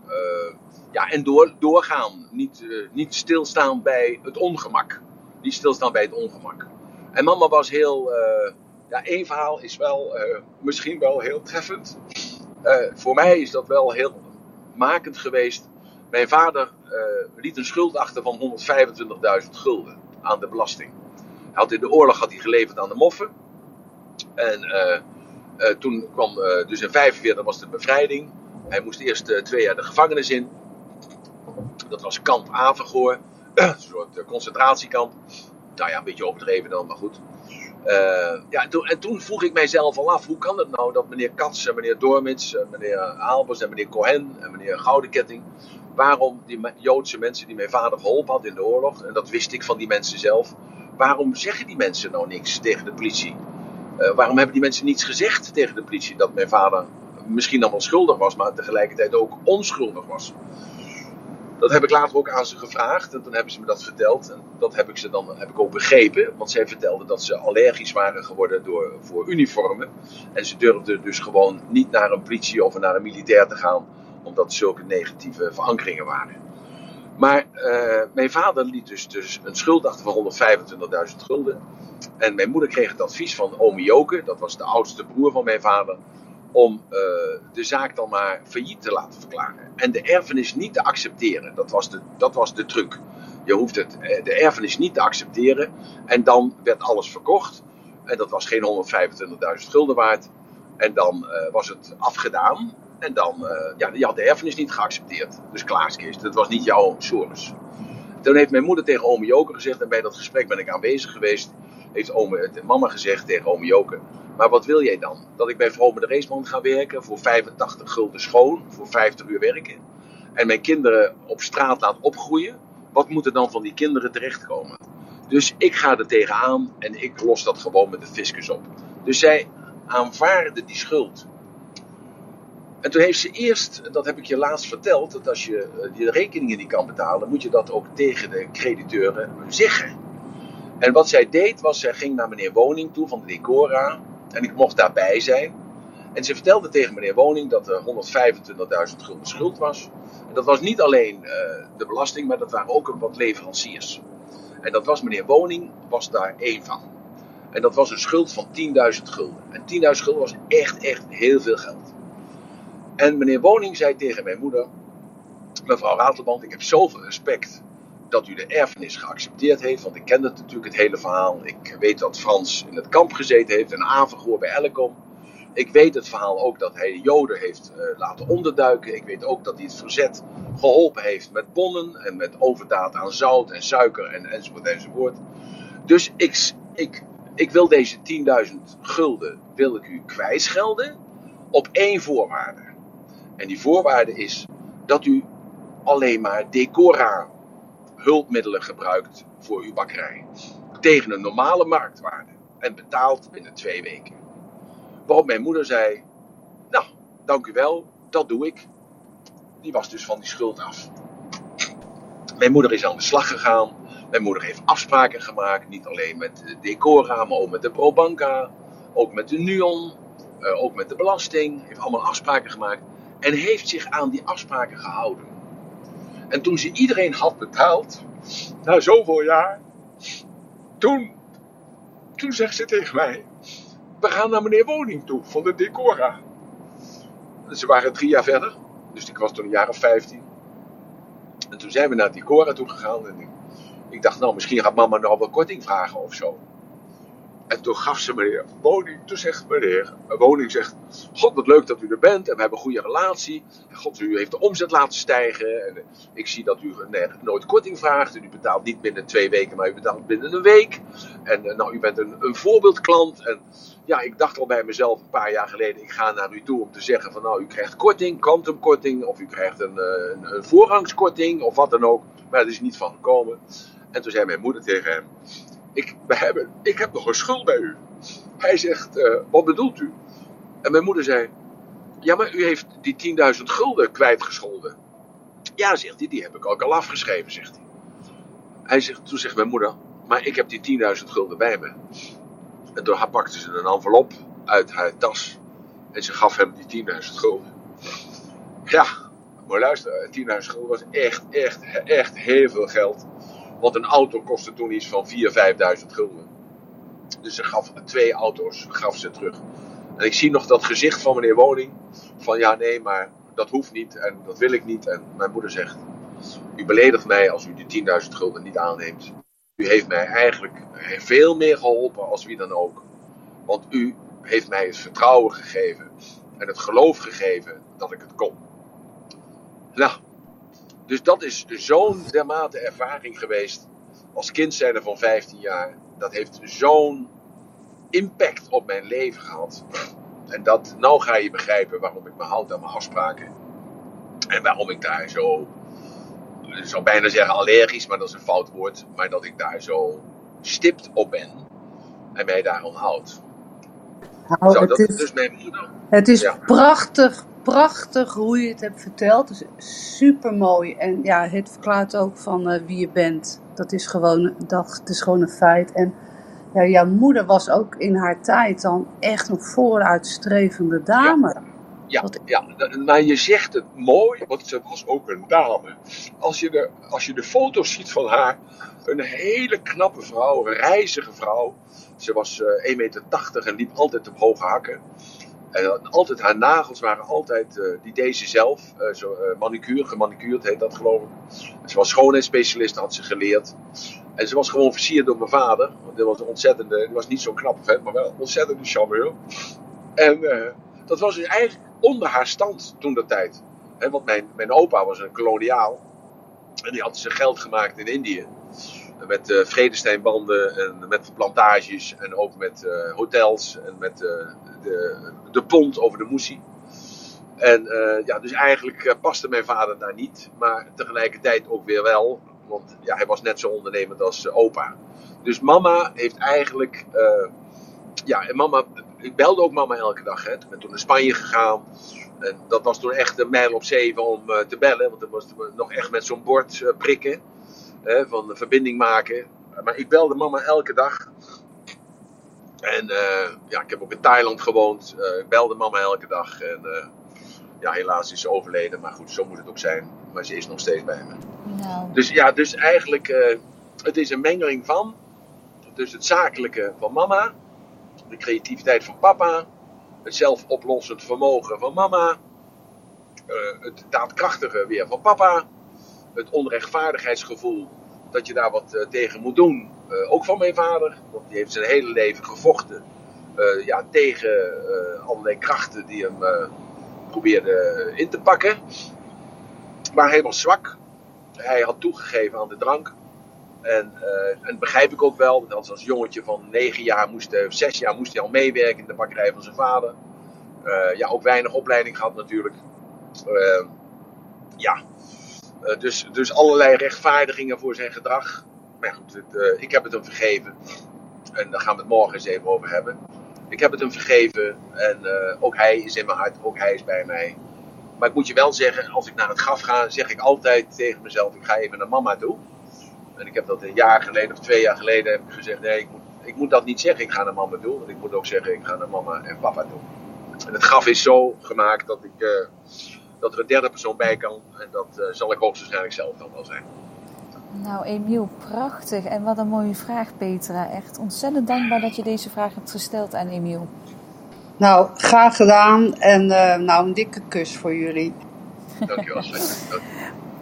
ja, en door, doorgaan. Niet, niet stilstaan bij het ongemak. Niet stilstaan bij het ongemak. En mama was heel. ja, één verhaal is wel misschien wel heel treffend. voor mij is dat wel heel makend geweest. Mijn vader liet een schuld achter van 125.000 gulden aan de belasting. Hij had in de oorlog had hij geleverd aan de moffen. En toen kwam, dus in 45 was de bevrijding. Hij moest eerst twee jaar de gevangenis in. Dat was kamp Avergoor. een soort concentratiekamp. Nou ja, een beetje overdreven dan, maar goed. Uh, ja, en toen, en toen, vroeg ik mijzelf al af, hoe kan het nou dat meneer Katz en meneer Dormits, en meneer Aalbers en meneer Cohen en meneer Goudenketting, waarom die Joodse mensen die mijn vader geholpen had in de oorlog, en dat wist ik van die mensen zelf, waarom zeggen die mensen nou niks tegen de politie? Waarom hebben die mensen niets gezegd tegen de politie dat mijn vader misschien dan wel schuldig was, maar tegelijkertijd ook onschuldig was? Dat heb ik later ook aan ze gevraagd en toen hebben ze me dat verteld. En dat heb ik ze dan heb ik ook begrepen, want zij vertelden dat ze allergisch waren geworden door, voor uniformen. En ze durfden dus gewoon niet naar een politie of naar een militair te gaan, omdat zulke negatieve verankeringen waren. Maar uh, mijn vader liet dus, dus een schuld achter van 125.000 gulden. En mijn moeder kreeg het advies van oom Joke, dat was de oudste broer van mijn vader om uh, de zaak dan maar failliet te laten verklaren. En de erfenis niet te accepteren. Dat was de, dat was de truc. Je hoeft het, eh, de erfenis niet te accepteren. En dan werd alles verkocht. En dat was geen 125.000 gulden waard. En dan uh, was het afgedaan. En dan, ja, je had de erfenis niet geaccepteerd. Dus klaarskist, dat was niet jouw Soros. Toen heeft mijn moeder tegen oom Joker gezegd, en bij dat gesprek ben ik aanwezig geweest, heeft ome, mama gezegd tegen oom Joker, maar wat wil jij dan? Dat ik bij Vrome de Raceman ga werken voor 85 gulden schoon, voor 50 uur werken. En mijn kinderen op straat laat opgroeien. Wat moet er dan van die kinderen terechtkomen? Dus ik ga er tegenaan en ik los dat gewoon met de fiscus op. Dus zij aanvaarde die schuld. En toen heeft ze eerst, dat heb ik je laatst verteld, dat als je de eh, rekeningen niet kan betalen, moet je dat ook tegen de crediteuren zeggen. En wat zij deed was, zij ging naar meneer Woning toe van de Decora. En ik mocht daarbij zijn. En ze vertelde tegen meneer Woning dat er 125.000 gulden schuld was. En dat was niet alleen uh, de belasting, maar dat waren ook wat leveranciers. En dat was meneer Woning, was daar één van. En dat was een schuld van 10.000 gulden. En 10.000 gulden was echt, echt heel veel geld. En meneer Woning zei tegen mijn moeder: Mevrouw Ratelband, ik heb zoveel respect dat u de erfenis geaccepteerd heeft. Want ik ken het natuurlijk het hele verhaal. Ik weet dat Frans in het kamp gezeten heeft en Avergoor bij Elkom. Ik weet het verhaal ook dat hij de Joden heeft uh, laten onderduiken. Ik weet ook dat hij het verzet geholpen heeft met bonnen en met overdaad aan zout en suiker en, enzovoort enzovoort. Dus ik, ik, ik wil deze 10.000 gulden wil ik u kwijtschelden op één voorwaarde. En die voorwaarde is dat u alleen maar decora hulpmiddelen gebruikt voor uw bakkerij. Tegen een normale marktwaarde. En betaalt binnen twee weken. Waarop mijn moeder zei: Nou, dank u wel, dat doe ik. Die was dus van die schuld af. Mijn moeder is aan de slag gegaan. Mijn moeder heeft afspraken gemaakt. Niet alleen met de Decora, maar ook met de Probanca. Ook met de Nuon. Uh, ook met de belasting. Heeft allemaal afspraken gemaakt. En heeft zich aan die afspraken gehouden. En toen ze iedereen had betaald, na zoveel jaar, toen, toen zegt ze tegen mij: We gaan naar meneer Woning toe van de Decora. Ze waren drie jaar verder, dus ik was toen een jaar of vijftien. En toen zijn we naar Decora toe gegaan en ik, ik dacht, nou, misschien gaat mama nog wel korting vragen of zo. En toen gaf ze meneer woning. Toen zegt meneer woning, zegt, god wat leuk dat u er bent. En we hebben een goede relatie. God, u heeft de omzet laten stijgen. En ik zie dat u nooit korting vraagt. En u betaalt niet binnen twee weken, maar u betaalt binnen een week. En eh, nou, u bent een, een voorbeeldklant. En ja, ik dacht al bij mezelf een paar jaar geleden, ik ga naar u toe om te zeggen van nou, u krijgt korting, kwantumkorting. Of u krijgt een, eh, een, een voorrangskorting of wat dan ook. Maar dat is niet van gekomen. En toen zei mijn moeder tegen hem, ik, we hebben, ik heb nog een schuld bij u. Hij zegt, uh, wat bedoelt u? En mijn moeder zei, ja, maar u heeft die 10.000 gulden kwijtgescholden. Ja, zegt hij, die heb ik ook al afgeschreven, zegt hij. hij zegt, toen zegt mijn moeder, maar ik heb die 10.000 gulden bij me. En toen pakte ze een envelop uit haar tas. En ze gaf hem die 10.000 gulden. Ja, maar luister, 10.000 gulden was echt, echt, echt heel veel geld. Want een auto kostte toen iets van 4.000, 5.000 gulden. Dus ze gaf twee auto's gaf ze terug. En ik zie nog dat gezicht van meneer Woning. Van ja, nee, maar dat hoeft niet en dat wil ik niet. En mijn moeder zegt: U beledigt mij als u die 10.000 gulden niet aanneemt. U heeft mij eigenlijk veel meer geholpen als wie dan ook. Want u heeft mij het vertrouwen gegeven en het geloof gegeven dat ik het kon. Nou, dus dat is zo'n dermate ervaring geweest als kind zijnde van 15 jaar. Dat heeft zo'n impact op mijn leven gehad. En dat, nou ga je begrijpen waarom ik me houd aan mijn afspraken. En waarom ik daar zo, ik zou bijna zeggen allergisch, maar dat is een fout woord. Maar dat ik daar zo stipt op ben en mij daarom houd. Nou, zo, dat is, dus mijn moeder. Het is prachtig, prachtig hoe je het hebt verteld. Is super mooi. En ja, het verklaart ook van uh, wie je bent. Dat is gewoon, dat, is gewoon een feit. En ja, jouw moeder was ook in haar tijd dan echt een vooruitstrevende dame. Ja, ja, ja, maar je zegt het mooi, want ze was ook een dame. Als je de, als je de foto's ziet van haar, een hele knappe vrouw, een reizige vrouw. Ze was uh, 1,80 meter en liep altijd op hoge hakken. En altijd haar nagels waren altijd, uh, die deze zelf, uh, zo, uh, manicure, gemanicuurd heet dat geloof ik. Ze was schoonheidsspecialist, had ze geleerd. En ze was gewoon versierd door mijn vader. Want dat was een ontzettende, die was niet zo'n knappe vent, maar wel een ontzettende charmeur. En dat was dus eigenlijk onder haar stand toen dat tijd. Want mijn, mijn opa was een koloniaal. En die had zijn geld gemaakt in Indië. Met uh, vredesteinbanden en met plantages en ook met uh, hotels en met uh, de, de pont over de moesie. En ja, dus eigenlijk paste mijn vader daar niet, maar tegelijkertijd ook weer wel. Want ja, hij was net zo ondernemend als opa. Dus mama heeft eigenlijk. ja, en mama. Ik belde ook mama elke dag. Hè. Ik ben toen naar Spanje gegaan. En dat was toen echt een mijl op zeven om te bellen. Want dan was nog echt met zo'n bord prikken hè, van verbinding maken. Maar ik belde mama elke dag. En uh, ja, ik heb ook in Thailand gewoond. Uh, ik belde mama elke dag. En uh, ja, helaas is ze overleden. Maar goed, zo moet het ook zijn. Maar ze is nog steeds bij me. Nou. Dus ja, dus eigenlijk, het is een mengeling van. Dus het zakelijke van mama. De creativiteit van papa. Het zelfoplossend vermogen van mama. het daadkrachtige weer van papa het onrechtvaardigheidsgevoel dat je daar wat uh, tegen moet doen. Uh, ook van mijn vader, want die heeft zijn hele leven gevochten uh, ja, tegen allerlei krachten die hem probeerden in te pakken. Maar was zwak. Hij had toegegeven aan de drank. En, en begrijp ik ook wel, want als jongetje van 9 jaar moest, of 6 jaar moest hij al meewerken in de bakkerij van zijn vader. ja, ook weinig opleiding gehad natuurlijk. ja, uh, dus, dus allerlei rechtvaardigingen voor zijn gedrag. Maar goed, het, uh, ik heb het hem vergeven. En daar gaan we het morgen eens even over hebben. Ik heb het hem vergeven. En uh, ook hij is in mijn hart. Ook hij is bij mij. Maar ik moet je wel zeggen, als ik naar het graf ga, zeg ik altijd tegen mezelf: ik ga even naar mama toe. En ik heb dat een jaar geleden of twee jaar geleden heb ik gezegd: nee, ik moet, ik moet dat niet zeggen, ik ga naar mama toe. Want ik moet ook zeggen: ik ga naar mama en papa toe. En het graf is zo gemaakt dat ik dat er een derde persoon bij kan. En dat uh, zal ik hoogstwaarschijnlijk zelf dan wel zijn. Nou, Emiel, prachtig. En wat een mooie vraag, Petra. Echt ontzettend dankbaar dat je deze vraag hebt gesteld aan Emiel. Nou, graag gedaan. En uh, nou, een dikke kus voor jullie. Dankjewel, Sven.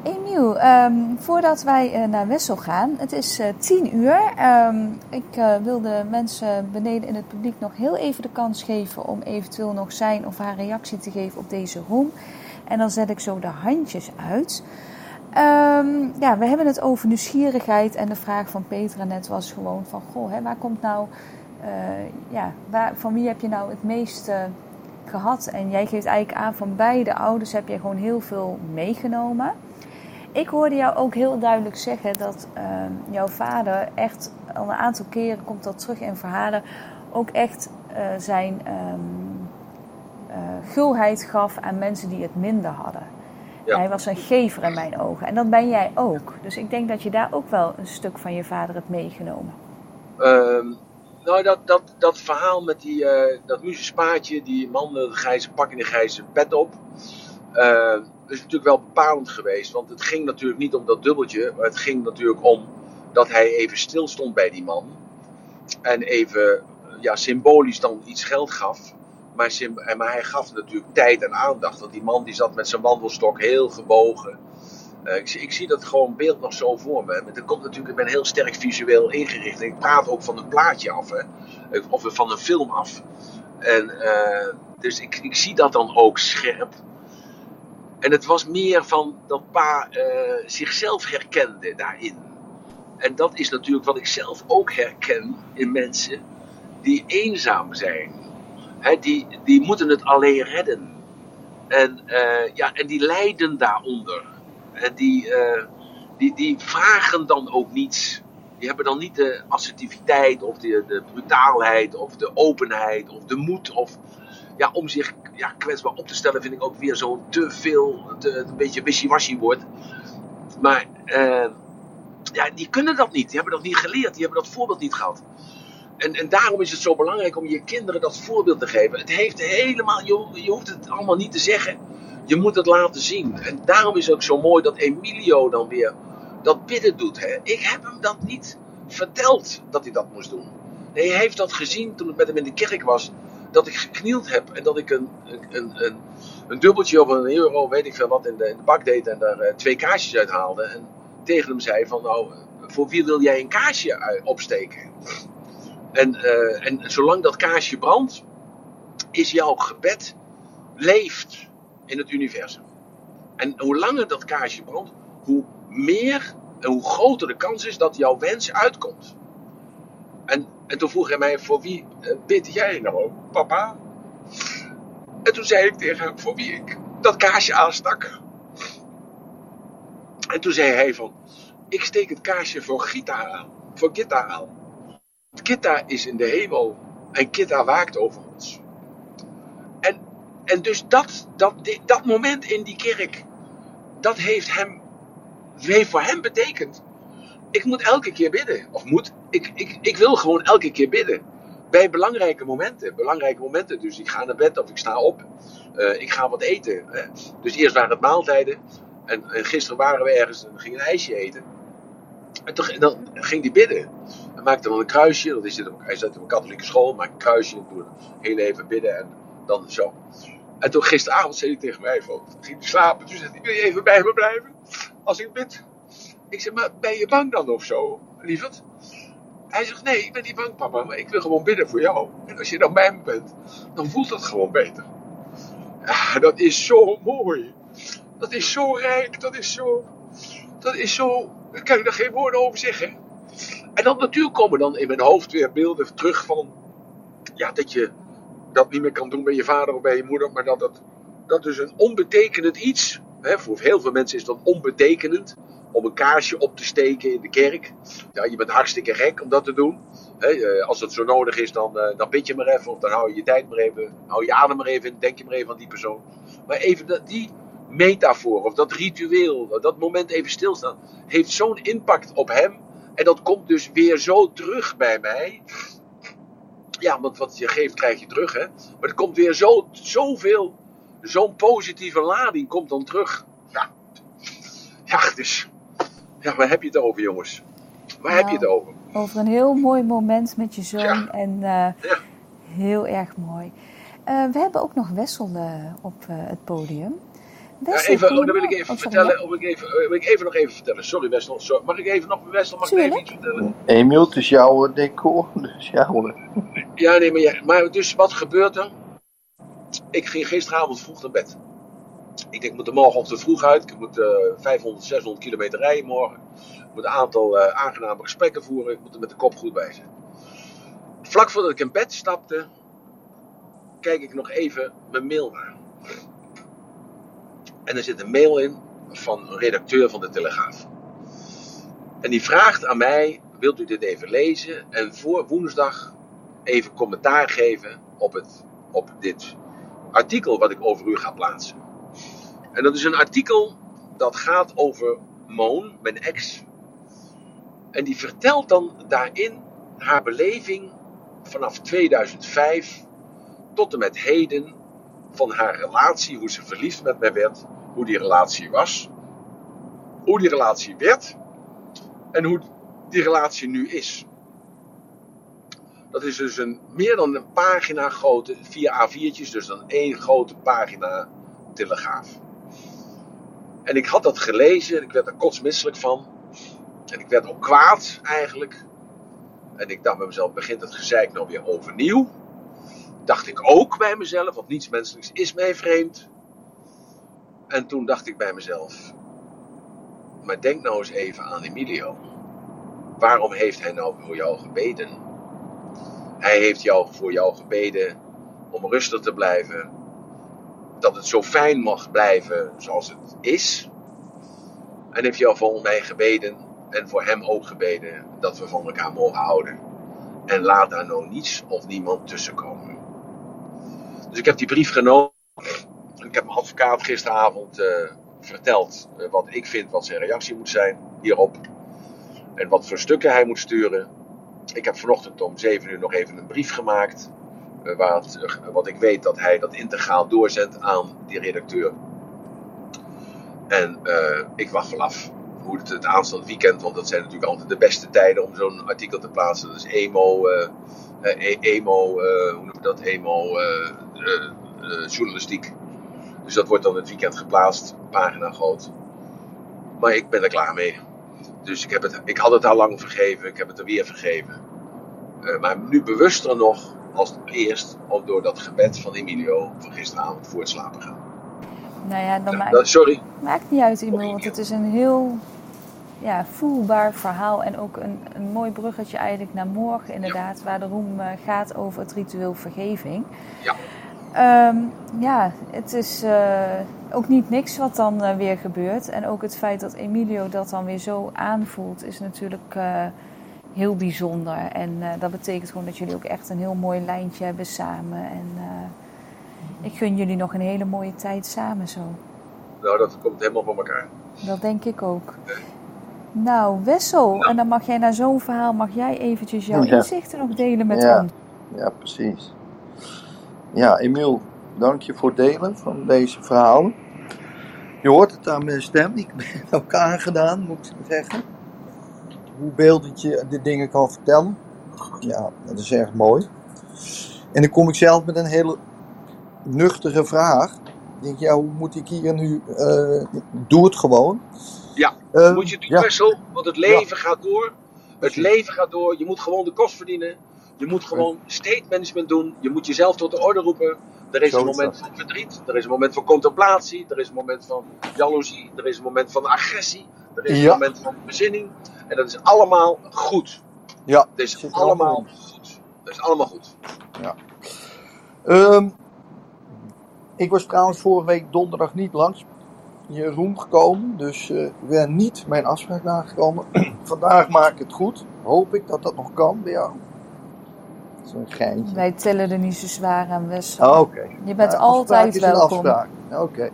Emiel, Emiel, ehm, voordat wij uh, naar Wessel gaan, het is uh, tien uur. Um, ik uh, wil de mensen beneden in het publiek nog heel even de kans geven om eventueel nog zijn of haar reactie te geven op deze room. En dan zet ik zo de handjes uit. Um, ja, we hebben het over nieuwsgierigheid en de vraag van Petra net was gewoon van, goh, hè, waar komt nou, ja, waar, van wie heb je nou het meeste gehad? En jij geeft eigenlijk aan van beide ouders heb je gewoon heel veel meegenomen. Ik hoorde jou ook heel duidelijk zeggen dat uh, jouw vader echt al een aantal keren komt dat terug in verhalen ook echt uh, zijn uh, gulheid gaf aan mensen die het minder hadden. Ja. Hij was een gever in mijn ogen. En dat ben jij ook. Dus ik denk dat je daar ook wel een stuk van je vader hebt meegenomen. Um, nou, dat, dat, dat verhaal met die, uh, dat die man met de grijze pak en de grijze pet op. Uh, is natuurlijk wel bepalend geweest. Want het ging natuurlijk niet om dat dubbeltje. Maar het ging natuurlijk om dat hij even stil stond bij die man. En even ja, symbolisch dan iets geld gaf. Maar, maar hij gaf natuurlijk tijd en aandacht. Want die man die zat met zijn wandelstok heel gebogen. Uh, ik, ik, zie dat gewoon beeld nog zo voor me. Maar komt natuurlijk, ik ben heel sterk visueel ingericht. Ik praat ook van een plaatje af. Hè? Of van een film af. En, dus ik, ik zie dat dan ook scherp. En het was meer van dat pa zichzelf herkende daarin. En dat is natuurlijk wat ik zelf ook herken in mensen die eenzaam zijn. Die, die moeten het alleen redden. En, uh, ja, en die lijden daaronder. En die, uh, die, die vragen dan ook niets. Die hebben dan niet de assertiviteit of de, de brutaalheid of de openheid of de moed of ja, om zich ja, kwetsbaar op te stellen, vind ik ook weer zo'n te veel, een beetje wishy-washy woord. Maar uh, ja, die kunnen dat niet. Die hebben dat niet geleerd. Die hebben dat voorbeeld niet gehad. En, en daarom is het zo belangrijk om je kinderen dat voorbeeld te geven. Het heeft helemaal, je, je hoeft het allemaal niet te zeggen. Je moet het laten zien. En daarom is het ook zo mooi dat Emilio dan weer dat bidden doet. Hè? Ik heb hem dat niet verteld dat hij dat moest doen. Hij heeft dat gezien toen ik met hem in de kerk was dat ik geknield heb en dat ik een, een, een, een dubbeltje of een euro, weet ik veel wat, in de, in de bak deed en daar uh, twee kaarsjes uit haalde. En tegen hem zei van nou, voor wie wil jij een kaarsje opsteken? En, uh, en zolang dat kaarsje brandt, is jouw gebed leeft in het universum. En hoe langer dat kaarsje brandt, hoe meer en hoe groter de kans is dat jouw wens uitkomt. En en toen vroeg hij mij, voor wie uh, bid jij nou, papa? En toen zei ik tegen hem, voor wie ik dat kaarsje aanstak. En toen zei hij van, ik steek het kaarsje voor Gita aan. Voor Gita aan. Gita is in de hemel en Gita waakt over ons. En, en dus dat, dat, dat moment in die kerk, dat heeft hem, heeft voor hem betekend ik moet elke keer bidden. Of moet, ik, ik, ik wil gewoon elke keer bidden. Bij belangrijke momenten. Belangrijke momenten. Dus ik ga naar bed of ik sta op. Uh, ik ga wat eten. dus eerst waren het maaltijden. En, en, gisteren waren we ergens en gingen een ijsje eten. En toen, dan ging hij bidden. Hij maakte dan een kruisje. Dat is, hij zat op een katholieke school. Maak een kruisje. Doe heel even bidden. En dan zo. En toen gisteravond zei hij tegen mij van, ging hij slapen. Toen zei hij, wil je even bij me blijven? Als ik bid. Ik zeg, maar ben je bang dan of zo, lieverd? Hij zegt, nee, ik ben niet bang, papa, maar ik wil gewoon bidden voor jou. En als je dan bij me bent, dan voelt dat gewoon beter. Ja, dat is zo mooi. Dat is zo rijk, dat is zo... Dat is zo... Daar kan ik er geen woorden over zeggen. En dan natuurlijk komen dan in mijn hoofd weer beelden terug van... Ja, dat je dat niet meer kan doen bij je vader of bij je moeder, maar dat dat, dat dus een onbetekenend iets... Hè, voor heel veel mensen is dat onbetekenend om een kaarsje op te steken in de kerk. Ja, je bent hartstikke gek om dat te doen. Eh, als het zo nodig is, dan, uh, dan bid je maar even. Of dan hou je je tijd maar even. Hou je adem maar even. Denk je maar even aan die persoon. Maar even die metafoor of dat ritueel. Dat moment even stilstaan. Heeft zo'n impact op hem. En dat komt dus weer zo terug bij mij. Ja, want wat je geeft krijg je terug. Hè? Maar het komt weer zo, zoveel. Zo'n positieve lading komt dan terug. Ja. Ja, dus ja, waar heb je het over, jongens? Waar heb je het over? Over een heel mooi moment met je zoon. En uh, ja. heel erg mooi. Uh, we hebben ook nog Wessel uh, op het podium. Ja, even, oh, dan wil ik even oh, vertellen. Of ik even, wil ik even nog even vertellen. Sorry, Westel. Sorry. Mag ik even nog, Westel, mag ik even iets vertellen? Emiel, het is jouw decor. Dus jouw. Ja, nee, maar, ja, maar dus wat gebeurt er? Ik ging gisteravond vroeg naar bed. Ik denk, ik moet er morgenochtend vroeg uit. Ik moet uh, 500, 600 kilometer rijden morgen. Ik moet een aantal uh, aangename gesprekken voeren. Ik moet er met de kop goed bij zijn. Vlak voordat ik in bed stapte, kijk ik nog even mijn mail aan. En er zit een mail in van een redacteur van de Telegraaf. En die vraagt aan mij: wilt u dit even lezen en voor woensdag even commentaar geven op, het, op dit artikel wat ik over u ga plaatsen? En dat is een artikel dat gaat over Moon, mijn ex. En die vertelt dan daarin haar beleving vanaf 2005 tot en met heden van haar relatie, hoe ze verliefd met mij werd, hoe die relatie was, hoe die relatie werd en hoe die relatie nu is. Dat is dus een, meer dan een pagina grote, vier A4'tjes, dus dan één grote pagina telegraaf. En ik had dat gelezen en ik werd er kotsmisselijk van. En ik werd ook kwaad eigenlijk. En ik dacht bij mezelf, begint het gezeik nou weer overnieuw? Dacht ik ook bij mezelf, want niets menselijks is mij vreemd. En toen dacht ik bij mezelf, maar denk nou eens even aan Emilio. Waarom heeft hij nou voor jou gebeden? Hij heeft jou voor jou gebeden om rustig te blijven. Dat het zo fijn mag blijven zoals het is. En heeft jou voor mij gebeden en voor hem ook gebeden dat we van elkaar mogen houden. En laat daar nou niets of niemand tussenkomen. Dus ik heb die brief genomen. Gisteravond uh, verteld uh, wat ik vind wat zijn reactie moet zijn hierop. En wat voor stukken hij moet sturen. Ik heb vanochtend om 7 uur nog even een brief gemaakt. Uh, waar wat ik weet dat hij dat integraal doorzendt aan die redacteur. En ik wacht wel af hoe het, het aanstaand weekend, want dat zijn natuurlijk altijd de beste tijden om zo'n artikel te plaatsen. Dat is emo, uh, emo, hoe noem dat? Emo journalistiek. Dus dat wordt dan het weekend geplaatst, pagina groot. Maar ik ben er klaar mee. Dus ik, heb het, ik had het al lang vergeven, ik heb het er weer vergeven. maar nu bewuster nog als eerst door dat gebed van Emilio van gisteravond voor het slapen gaan. Nou ja, dan maakt, sorry. maakt niet uit, Emilio, want het is een heel ja, voelbaar verhaal en ook een, een mooi bruggetje eigenlijk naar morgen inderdaad, waar de roem uh, gaat over het ritueel vergeving. Ja. Um, ja, het is uh, ook niet niks wat dan uh, weer gebeurt. En ook het feit dat Emilio dat dan weer zo aanvoelt, is natuurlijk heel bijzonder. En dat betekent gewoon dat jullie ook echt een heel mooi lijntje hebben samen. En ik gun jullie nog een hele mooie tijd samen zo. Nou, dat komt helemaal voor elkaar. Dat denk ik ook. Nou, Wessel, en dan mag jij na zo'n verhaal, mag jij eventjes jouw inzichten nog delen met ja. ons. Ja, precies. Ja, Emiel, dank je voor het delen van deze verhalen. Je hoort het aan mijn stem, ik ben ook aangedaan, moet ik zeggen. Hoe beeldend je de dingen kan vertellen. Ja, dat is erg mooi. En dan kom ik zelf met een hele nuchtere vraag. Ik denk, ja, hoe moet ik hier nu... Uh, doe het gewoon. Ja, uh, moet je doen, Wessel, want het leven gaat door. Het leven gaat door. Je moet gewoon de kost verdienen. Je moet gewoon state management doen. Je moet jezelf tot de orde roepen. Er is Zo een moment van verdriet. Er is een moment van contemplatie. Er is een moment van jaloezie. Er is een moment van agressie. Er is een moment van bezinning. En dat is allemaal goed. Ja. Het is allemaal goed. Dat is allemaal goed. Ja. Um, ik was trouwens vorige week donderdag niet langs je room gekomen. Dus uh, ik ben niet mijn afspraak nagekomen. Vandaag maak ik het goed. Hoop ik dat dat nog kan bij jou. Zo'n geintje. Wij tellen er niet zo zwaar aan, Wessel. Oh, Oké. Je bent nou, altijd is welkom. Oké.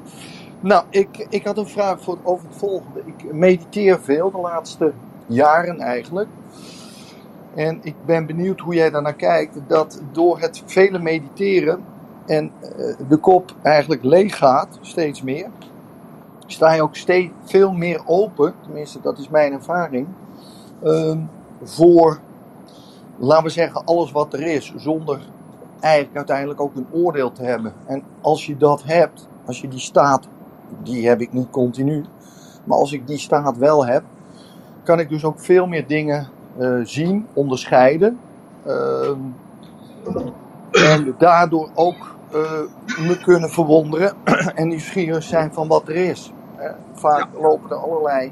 Nou, ik, ik had een vraag voor, over het volgende. Ik mediteer veel de laatste jaren eigenlijk. En ik ben benieuwd hoe jij daarnaar kijkt. Dat door het vele mediteren en uh, de kop eigenlijk leeg gaat, steeds meer sta je ook steeds veel meer open, tenminste dat is mijn ervaring, uh, voor, laten we zeggen, alles wat er is, zonder eigenlijk uiteindelijk ook een oordeel te hebben. En als je dat hebt, als je die staat die heb ik niet continu. Maar als ik die staat wel heb, kan ik dus ook veel meer dingen uh, zien, onderscheiden. Uh, en daardoor ook uh, me kunnen verwonderen en nieuwsgierig zijn van wat er is. Vaak ja. lopen er allerlei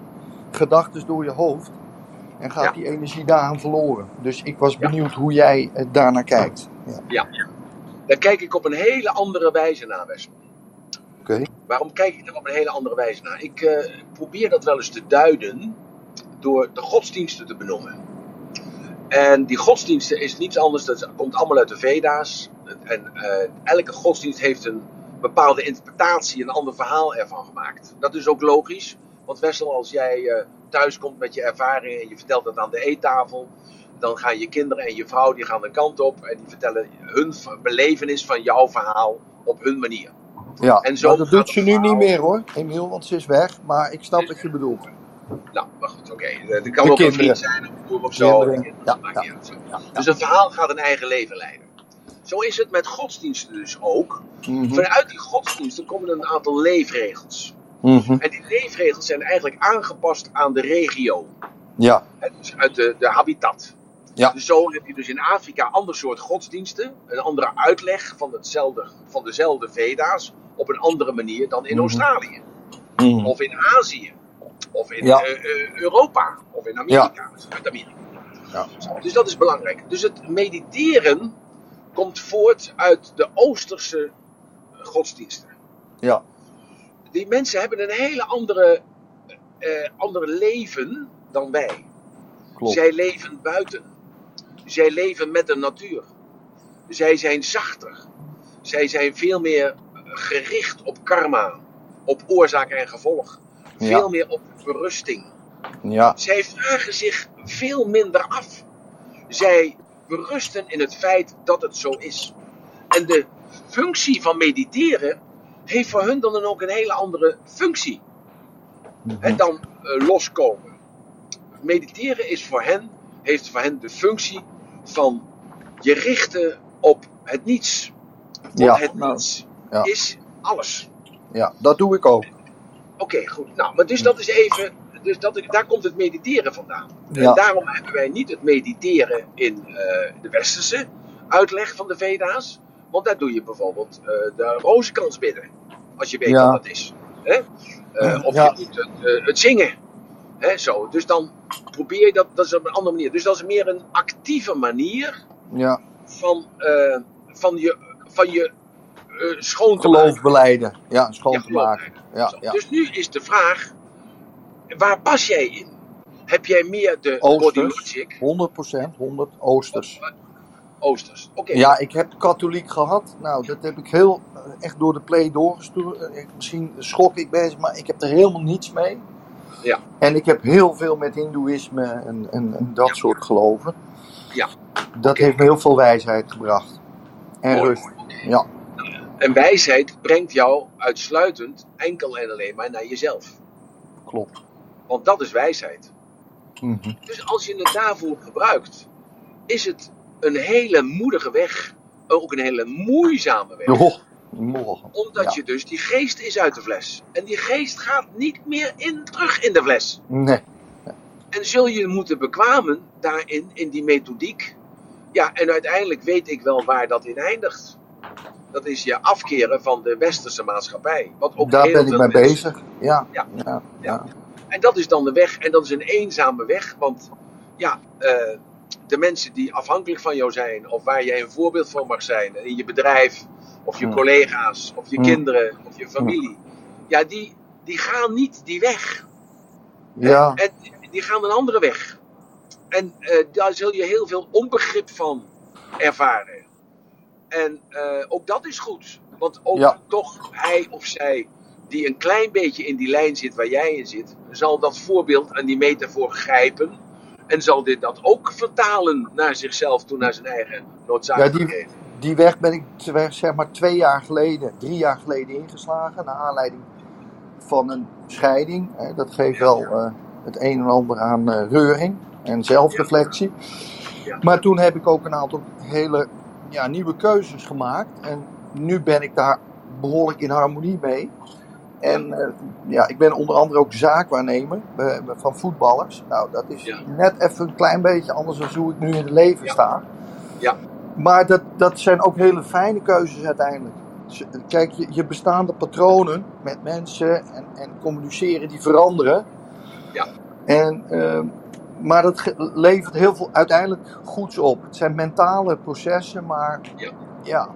gedachten door je hoofd en gaat ja. die energie daaraan verloren. Dus ik was benieuwd hoe jij daarnaar kijkt. Ja. daar kijk ik op een hele andere wijze naar, Wessel. Okay. Waarom kijk ik er op een hele andere wijze naar? Ik uh, probeer dat wel eens te duiden door de godsdiensten te benoemen. En die godsdiensten is niets anders, dat komt allemaal uit de Veda's. En uh, elke godsdienst heeft een bepaalde interpretatie, een ander verhaal ervan gemaakt. Dat is ook logisch, want Wessel, als jij uh, thuis komt met je ervaringen en je vertelt dat aan de eettafel, dan gaan je kinderen en je vrouw die gaan de kant op en die vertellen hun belevenis van jouw verhaal op hun manier. Ja, en zo dat doet ze nu niet meer hoor, Emiel, want ze is weg. Maar ik snap wat je bedoelt. Nou, maar goed, oké. Okay. Dat kan ook een vriend zijn, of een broer of zo. Ja, ja, ja, Dus een verhaal gaat een eigen leven leiden. Zo is het met godsdiensten dus ook. Mm -hmm. Vanuit die godsdiensten komen er een aantal leefregels. Mm -hmm. En die leefregels zijn eigenlijk aangepast aan de regio. Ja. Dus uit de, de habitat. Ja. Dus zo heb je dus in Afrika ander soort godsdiensten. Een andere uitleg van, hetzelfde, van dezelfde Veda's. Op een andere manier dan in Mhm. Australië. Mhm. Of in Azië. Of in Ja. eh, eh, Europa. Of in Amerika. Uit Amerika. Ja. Dus dat is belangrijk. Dus het mediteren komt voort uit de Oosterse godsdiensten. Ja. Die mensen hebben een hele andere, eh, andere leven dan wij. Klopt. Zij leven buiten. Zij leven met de natuur. Zij zijn zachter. Zij zijn veel meer gericht op karma, op oorzaak en gevolg. Ja. Veel meer op berusting. Ja. Zij vragen zich veel minder af. Zij berusten in het feit dat het zo is. En de functie van mediteren heeft voor hun dan ook een hele andere functie. En dan eh, loskomen. Mediteren is voor hen, heeft voor hen de functie van je richten op het niets. Want Ja, het nou, niets ja. is alles. Ja, dat doe ik ook. Oké, goed. Nou, maar dus dat is even. Dus dat, daar komt het mediteren vandaan. Ja. En daarom hebben wij niet het mediteren in eh, de westerse uitleg van de Veda's. Want daar doe je bijvoorbeeld eh, de rozenkrans bidden. Als je weet Ja. wat dat is. Hè? Eh, of Ja. je doet het, eh, het zingen. Hè, zo. Dus dan probeer je dat, dat is op een andere manier. Dus dat is meer een actieve manier Ja. van, van je, van je schoon te maken. Geloof beleiden. Ja, schoon Ja, te maken. Ja, ja. Dus nu is de vraag, waar pas jij in? Heb jij meer de Oosters. body logic? 100%, 100 Oosters. Oosters. Oké. Ja, ik heb katholiek gehad. Nou, dat heb ik heel eh, echt door de play doorgestuurd. Eh, Misschien schok ik bezig, maar ik heb er helemaal niets mee. Ja. En ik heb heel veel met Hindoeïsme en, en, en dat Ja. soort geloven. Ja. Dat heeft me heel veel wijsheid gebracht. En Mooi. rust. Ja. En wijsheid brengt jou uitsluitend enkel en alleen maar naar jezelf. Klopt. Want dat is wijsheid. Mhm. Dus als je het daarvoor gebruikt, is het een hele moedige weg. Ook een hele moeizame weg. Morgen. Omdat Ja. je dus, die geest is uit de fles. En die geest gaat niet meer in, terug in de fles. Nee. En zul je moeten bekwamen daarin, in die methodiek. Ja, en uiteindelijk weet ik wel waar dat in eindigt. Dat is je afkeren van de westerse maatschappij. Wat ook Daar ben ik mee bezig. Ja. Ja. Ja. ja. En dat is dan de weg. En dat is een eenzame weg. Want ja, eh, de mensen die afhankelijk van jou zijn. Of waar jij een voorbeeld van mag zijn. In je bedrijf. Of je Hmm. collega's. Of je Hmm. kinderen. Of je familie. Ja, die, die gaan niet die weg. Ja. En die gaan een andere weg. En eh, daar zul je heel veel onbegrip van ervaren. En eh, ook dat is goed. Want ook Ja. toch hij of zij die een klein beetje in die lijn zit waar jij in zit, zal dat voorbeeld en die metafoor grijpen. En zal dit dat ook vertalen naar zichzelf toe, naar zijn eigen noodzakelijkheden. Die weg ben ik zeg maar twee jaar geleden, drie jaar geleden ingeslagen. Naar aanleiding van een scheiding. Hè, Dat geeft wel eh, het een en ander aan eh, reuring en zelfreflectie. Ja. Maar toen heb ik ook een aantal hele ja, nieuwe keuzes gemaakt. En nu ben ik daar behoorlijk in harmonie mee. En uh, ja, ik ben onder andere ook zaakwaarnemer uh, van voetballers. Nou, dat is Ja. net even een klein beetje anders dan hoe ik nu in het leven Ja. sta. Ja. Maar dat, dat zijn ook hele fijne keuzes uiteindelijk. Kijk, je, je bestaande patronen met mensen en, en communiceren, die veranderen. Ja. En, ehm, maar dat levert heel veel uiteindelijk goeds op. Het zijn mentale processen, maar Ja. ja.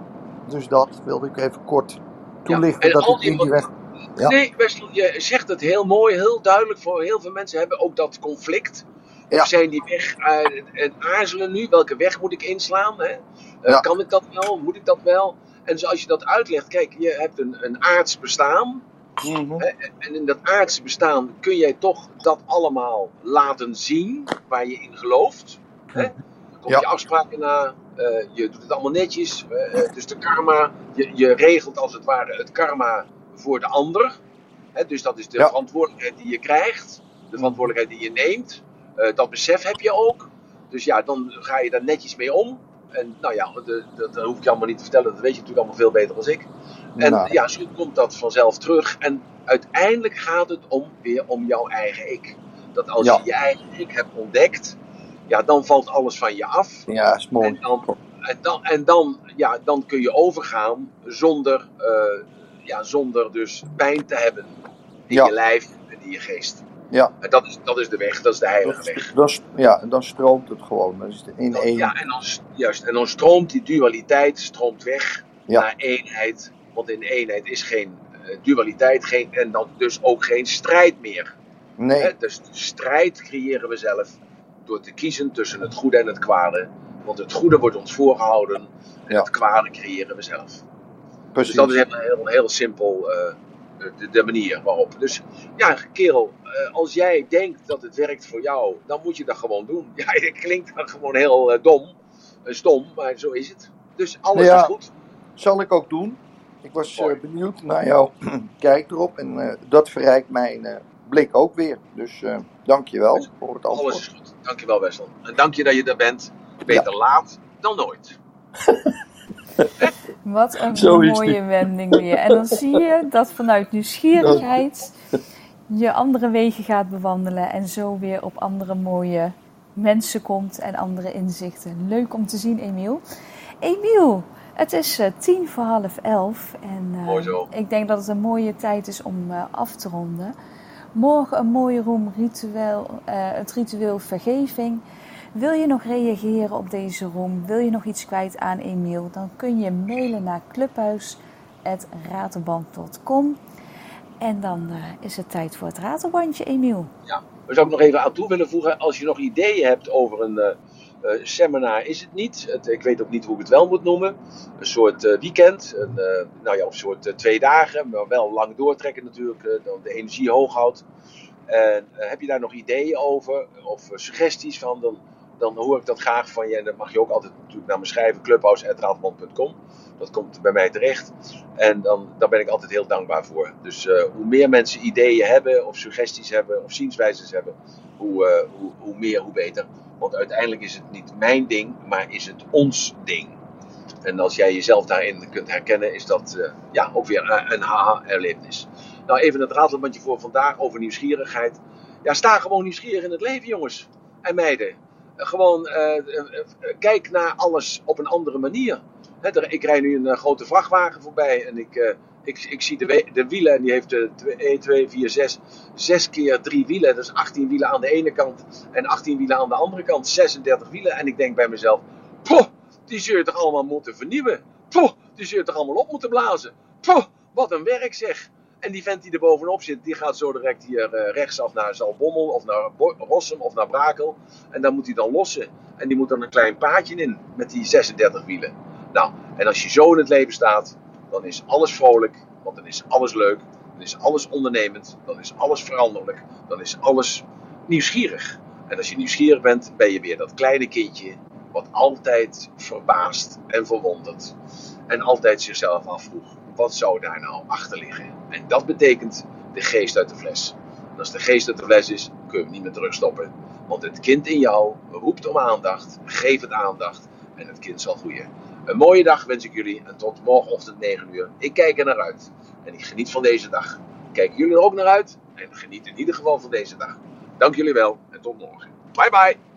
Dus dat wilde ik even kort Ja, toelichten. en dat ik in die weg... Ja. Nee, Wessel, je zegt het heel mooi, heel duidelijk. Voor heel veel mensen hebben ook dat conflict. Of Ja. zijn die weg eh, en aarzelen nu? Welke weg moet ik inslaan? Hè? Eh, Ja. Kan ik dat wel? Moet ik dat wel? En zoals je dat uitlegt, kijk, je hebt een, een aards bestaan. Mhm. Hè, En in dat aardse bestaan kun jij toch dat allemaal laten zien waar je in gelooft. Hè? Dan kom Ja. je afspraken na, eh, je doet het allemaal netjes. dus de karma, je, je regelt als het ware het karma voor de ander. Hè? Dus dat is de Ja. verantwoordelijkheid die je krijgt, de verantwoordelijkheid die je neemt. Eh, dat besef heb je ook. Dus ja, dan ga je daar netjes mee om. En nou ja, dat, hoef ik je allemaal niet te vertellen, dat weet je natuurlijk allemaal veel beter dan ik. En Nou. ja, zo komt dat vanzelf terug. En uiteindelijk gaat het om, weer om jouw eigen ik. Dat als Ja. je je eigen ik hebt ontdekt, ja, dan valt alles van je af. Ja, is mooi. En dan, en dan, en dan, ja, dan kun je overgaan zonder, eh, ja, zonder dus pijn te hebben in Ja. je lijf en in je geest. Ja. En dat is, dat is de weg, dat is de heilige weg. Dan, ja, dan stroomt het gewoon. Is in één. Ja, en dan, juist, en dan stroomt die dualiteit stroomt weg Ja. naar eenheid. Want in eenheid is geen eh, dualiteit geen, en dan dus ook geen strijd meer. Nee, dus strijd creëren we zelf door te kiezen tussen het goede en het kwade. Want het goede wordt ons voorgehouden en Ja. het kwade creëren we zelf. Precies. Dus dat is heel, heel, heel simpel eh, de, de manier waarop. Dus ja, kerel, eh, als jij denkt dat het werkt voor jou, dan moet je dat gewoon doen. Ja, het klinkt dan gewoon heel eh, dom, stom, maar zo is het. Dus alles Ja. is goed. Zal ik ook doen. Ik was benieuwd naar jouw kijk erop. En dat verrijkt mijn blik ook weer. Dus eh dank je wel voor het Alles antwoord. is goed. Dankjewel Wessel. En dank je dat je er bent. Beter laat dan nooit. Wat een mooie wending weer. En dan zie je dat vanuit nieuwsgierigheid je andere wegen gaat bewandelen en zo weer op andere mooie mensen komt en andere inzichten. Leuk om te zien, Emiel. Emiel, het is eh, tien voor half elf en eh, Mooi zo. ik denk dat het een mooie tijd is om eh, af te ronden. Morgen een mooie room ritueel, eh, het ritueel vergeving. Wil je nog reageren op deze room? Wil je nog iets kwijt aan Emiel? Dan kun je mailen naar clubhuis.raterband.com. En dan eh, is het tijd voor het ratelbandje, Emiel. Ja. We zou ik nog even aan toe willen voegen. Als je nog ideeën hebt over een eh, eh, seminar, is het niet. Ik weet ook niet hoe ik het wel moet noemen. Een soort weekend. Een, nou ja, of een soort twee dagen. Maar wel lang doortrekken natuurlijk. dan de energie hoog houdt. En heb je daar nog ideeën over? Of suggesties van? Dan, dan hoor ik dat graag van je. En dan mag je ook altijd natuurlijk naar me schrijven. clubhouse.raadman.com Dat komt bij mij terecht. En dan, dan ben ik altijd heel dankbaar voor. Dus eh, hoe meer mensen ideeën hebben, of suggesties hebben, of zienswijzes hebben, hoe, eh, hoe, hoe meer, hoe beter. Want uiteindelijk is het niet mijn ding, maar is het ons ding. En als jij jezelf daarin kunt herkennen, is dat eh, ja, ook weer een- een haha-erlevenis. Nou, even het ratelbandje voor vandaag over nieuwsgierigheid. Ja, sta gewoon nieuwsgierig in het leven, jongens en meiden. Gewoon eh, eh, kijk naar alles op een andere manier. Hè, er- ik rijd nu een eh, grote vrachtwagen voorbij en ik, ik, ik zie de, de wielen en die heeft eh, 1, 2, 4, 6, 6 keer 3 wielen. Dus 18 wielen aan de ene kant en 18 wielen aan de andere kant. 36 wielen. En ik denk bij mezelf, poh, die zul je toch allemaal moeten vernieuwen. Poh, die zul je toch allemaal op moeten blazen. Poh, wat een werk zeg. En die vent die er bovenop zit, die gaat zo direct hier eh, rechtsaf naar Zalbommel of naar Rossum of naar Brakel. En dan moet hij dan lossen. En die moet dan een klein paadje in met die 36 wielen. Nou, en als je zo in het leven staat, dan is alles vrolijk, want dan is alles leuk, dan is alles ondernemend, dan is alles veranderlijk, dan is alles nieuwsgierig. En als je nieuwsgierig bent, ben je weer dat kleine kindje wat altijd verbaast en verwondert. En altijd zichzelf afvroeg, wat zou daar nou achter liggen? En dat betekent de geest uit de fles. En als de geest uit de fles is, kun je hem niet meer terugstoppen. Want het kind in jou roept om aandacht, geef het aandacht en het kind zal groeien. Een mooie dag wens ik jullie en tot morgenochtend 9 uur. Ik kijk er naar uit en ik geniet van deze dag. kijken jullie er ook naar uit. En geniet in ieder geval van deze dag. Dank jullie wel en tot morgen. Bye bye.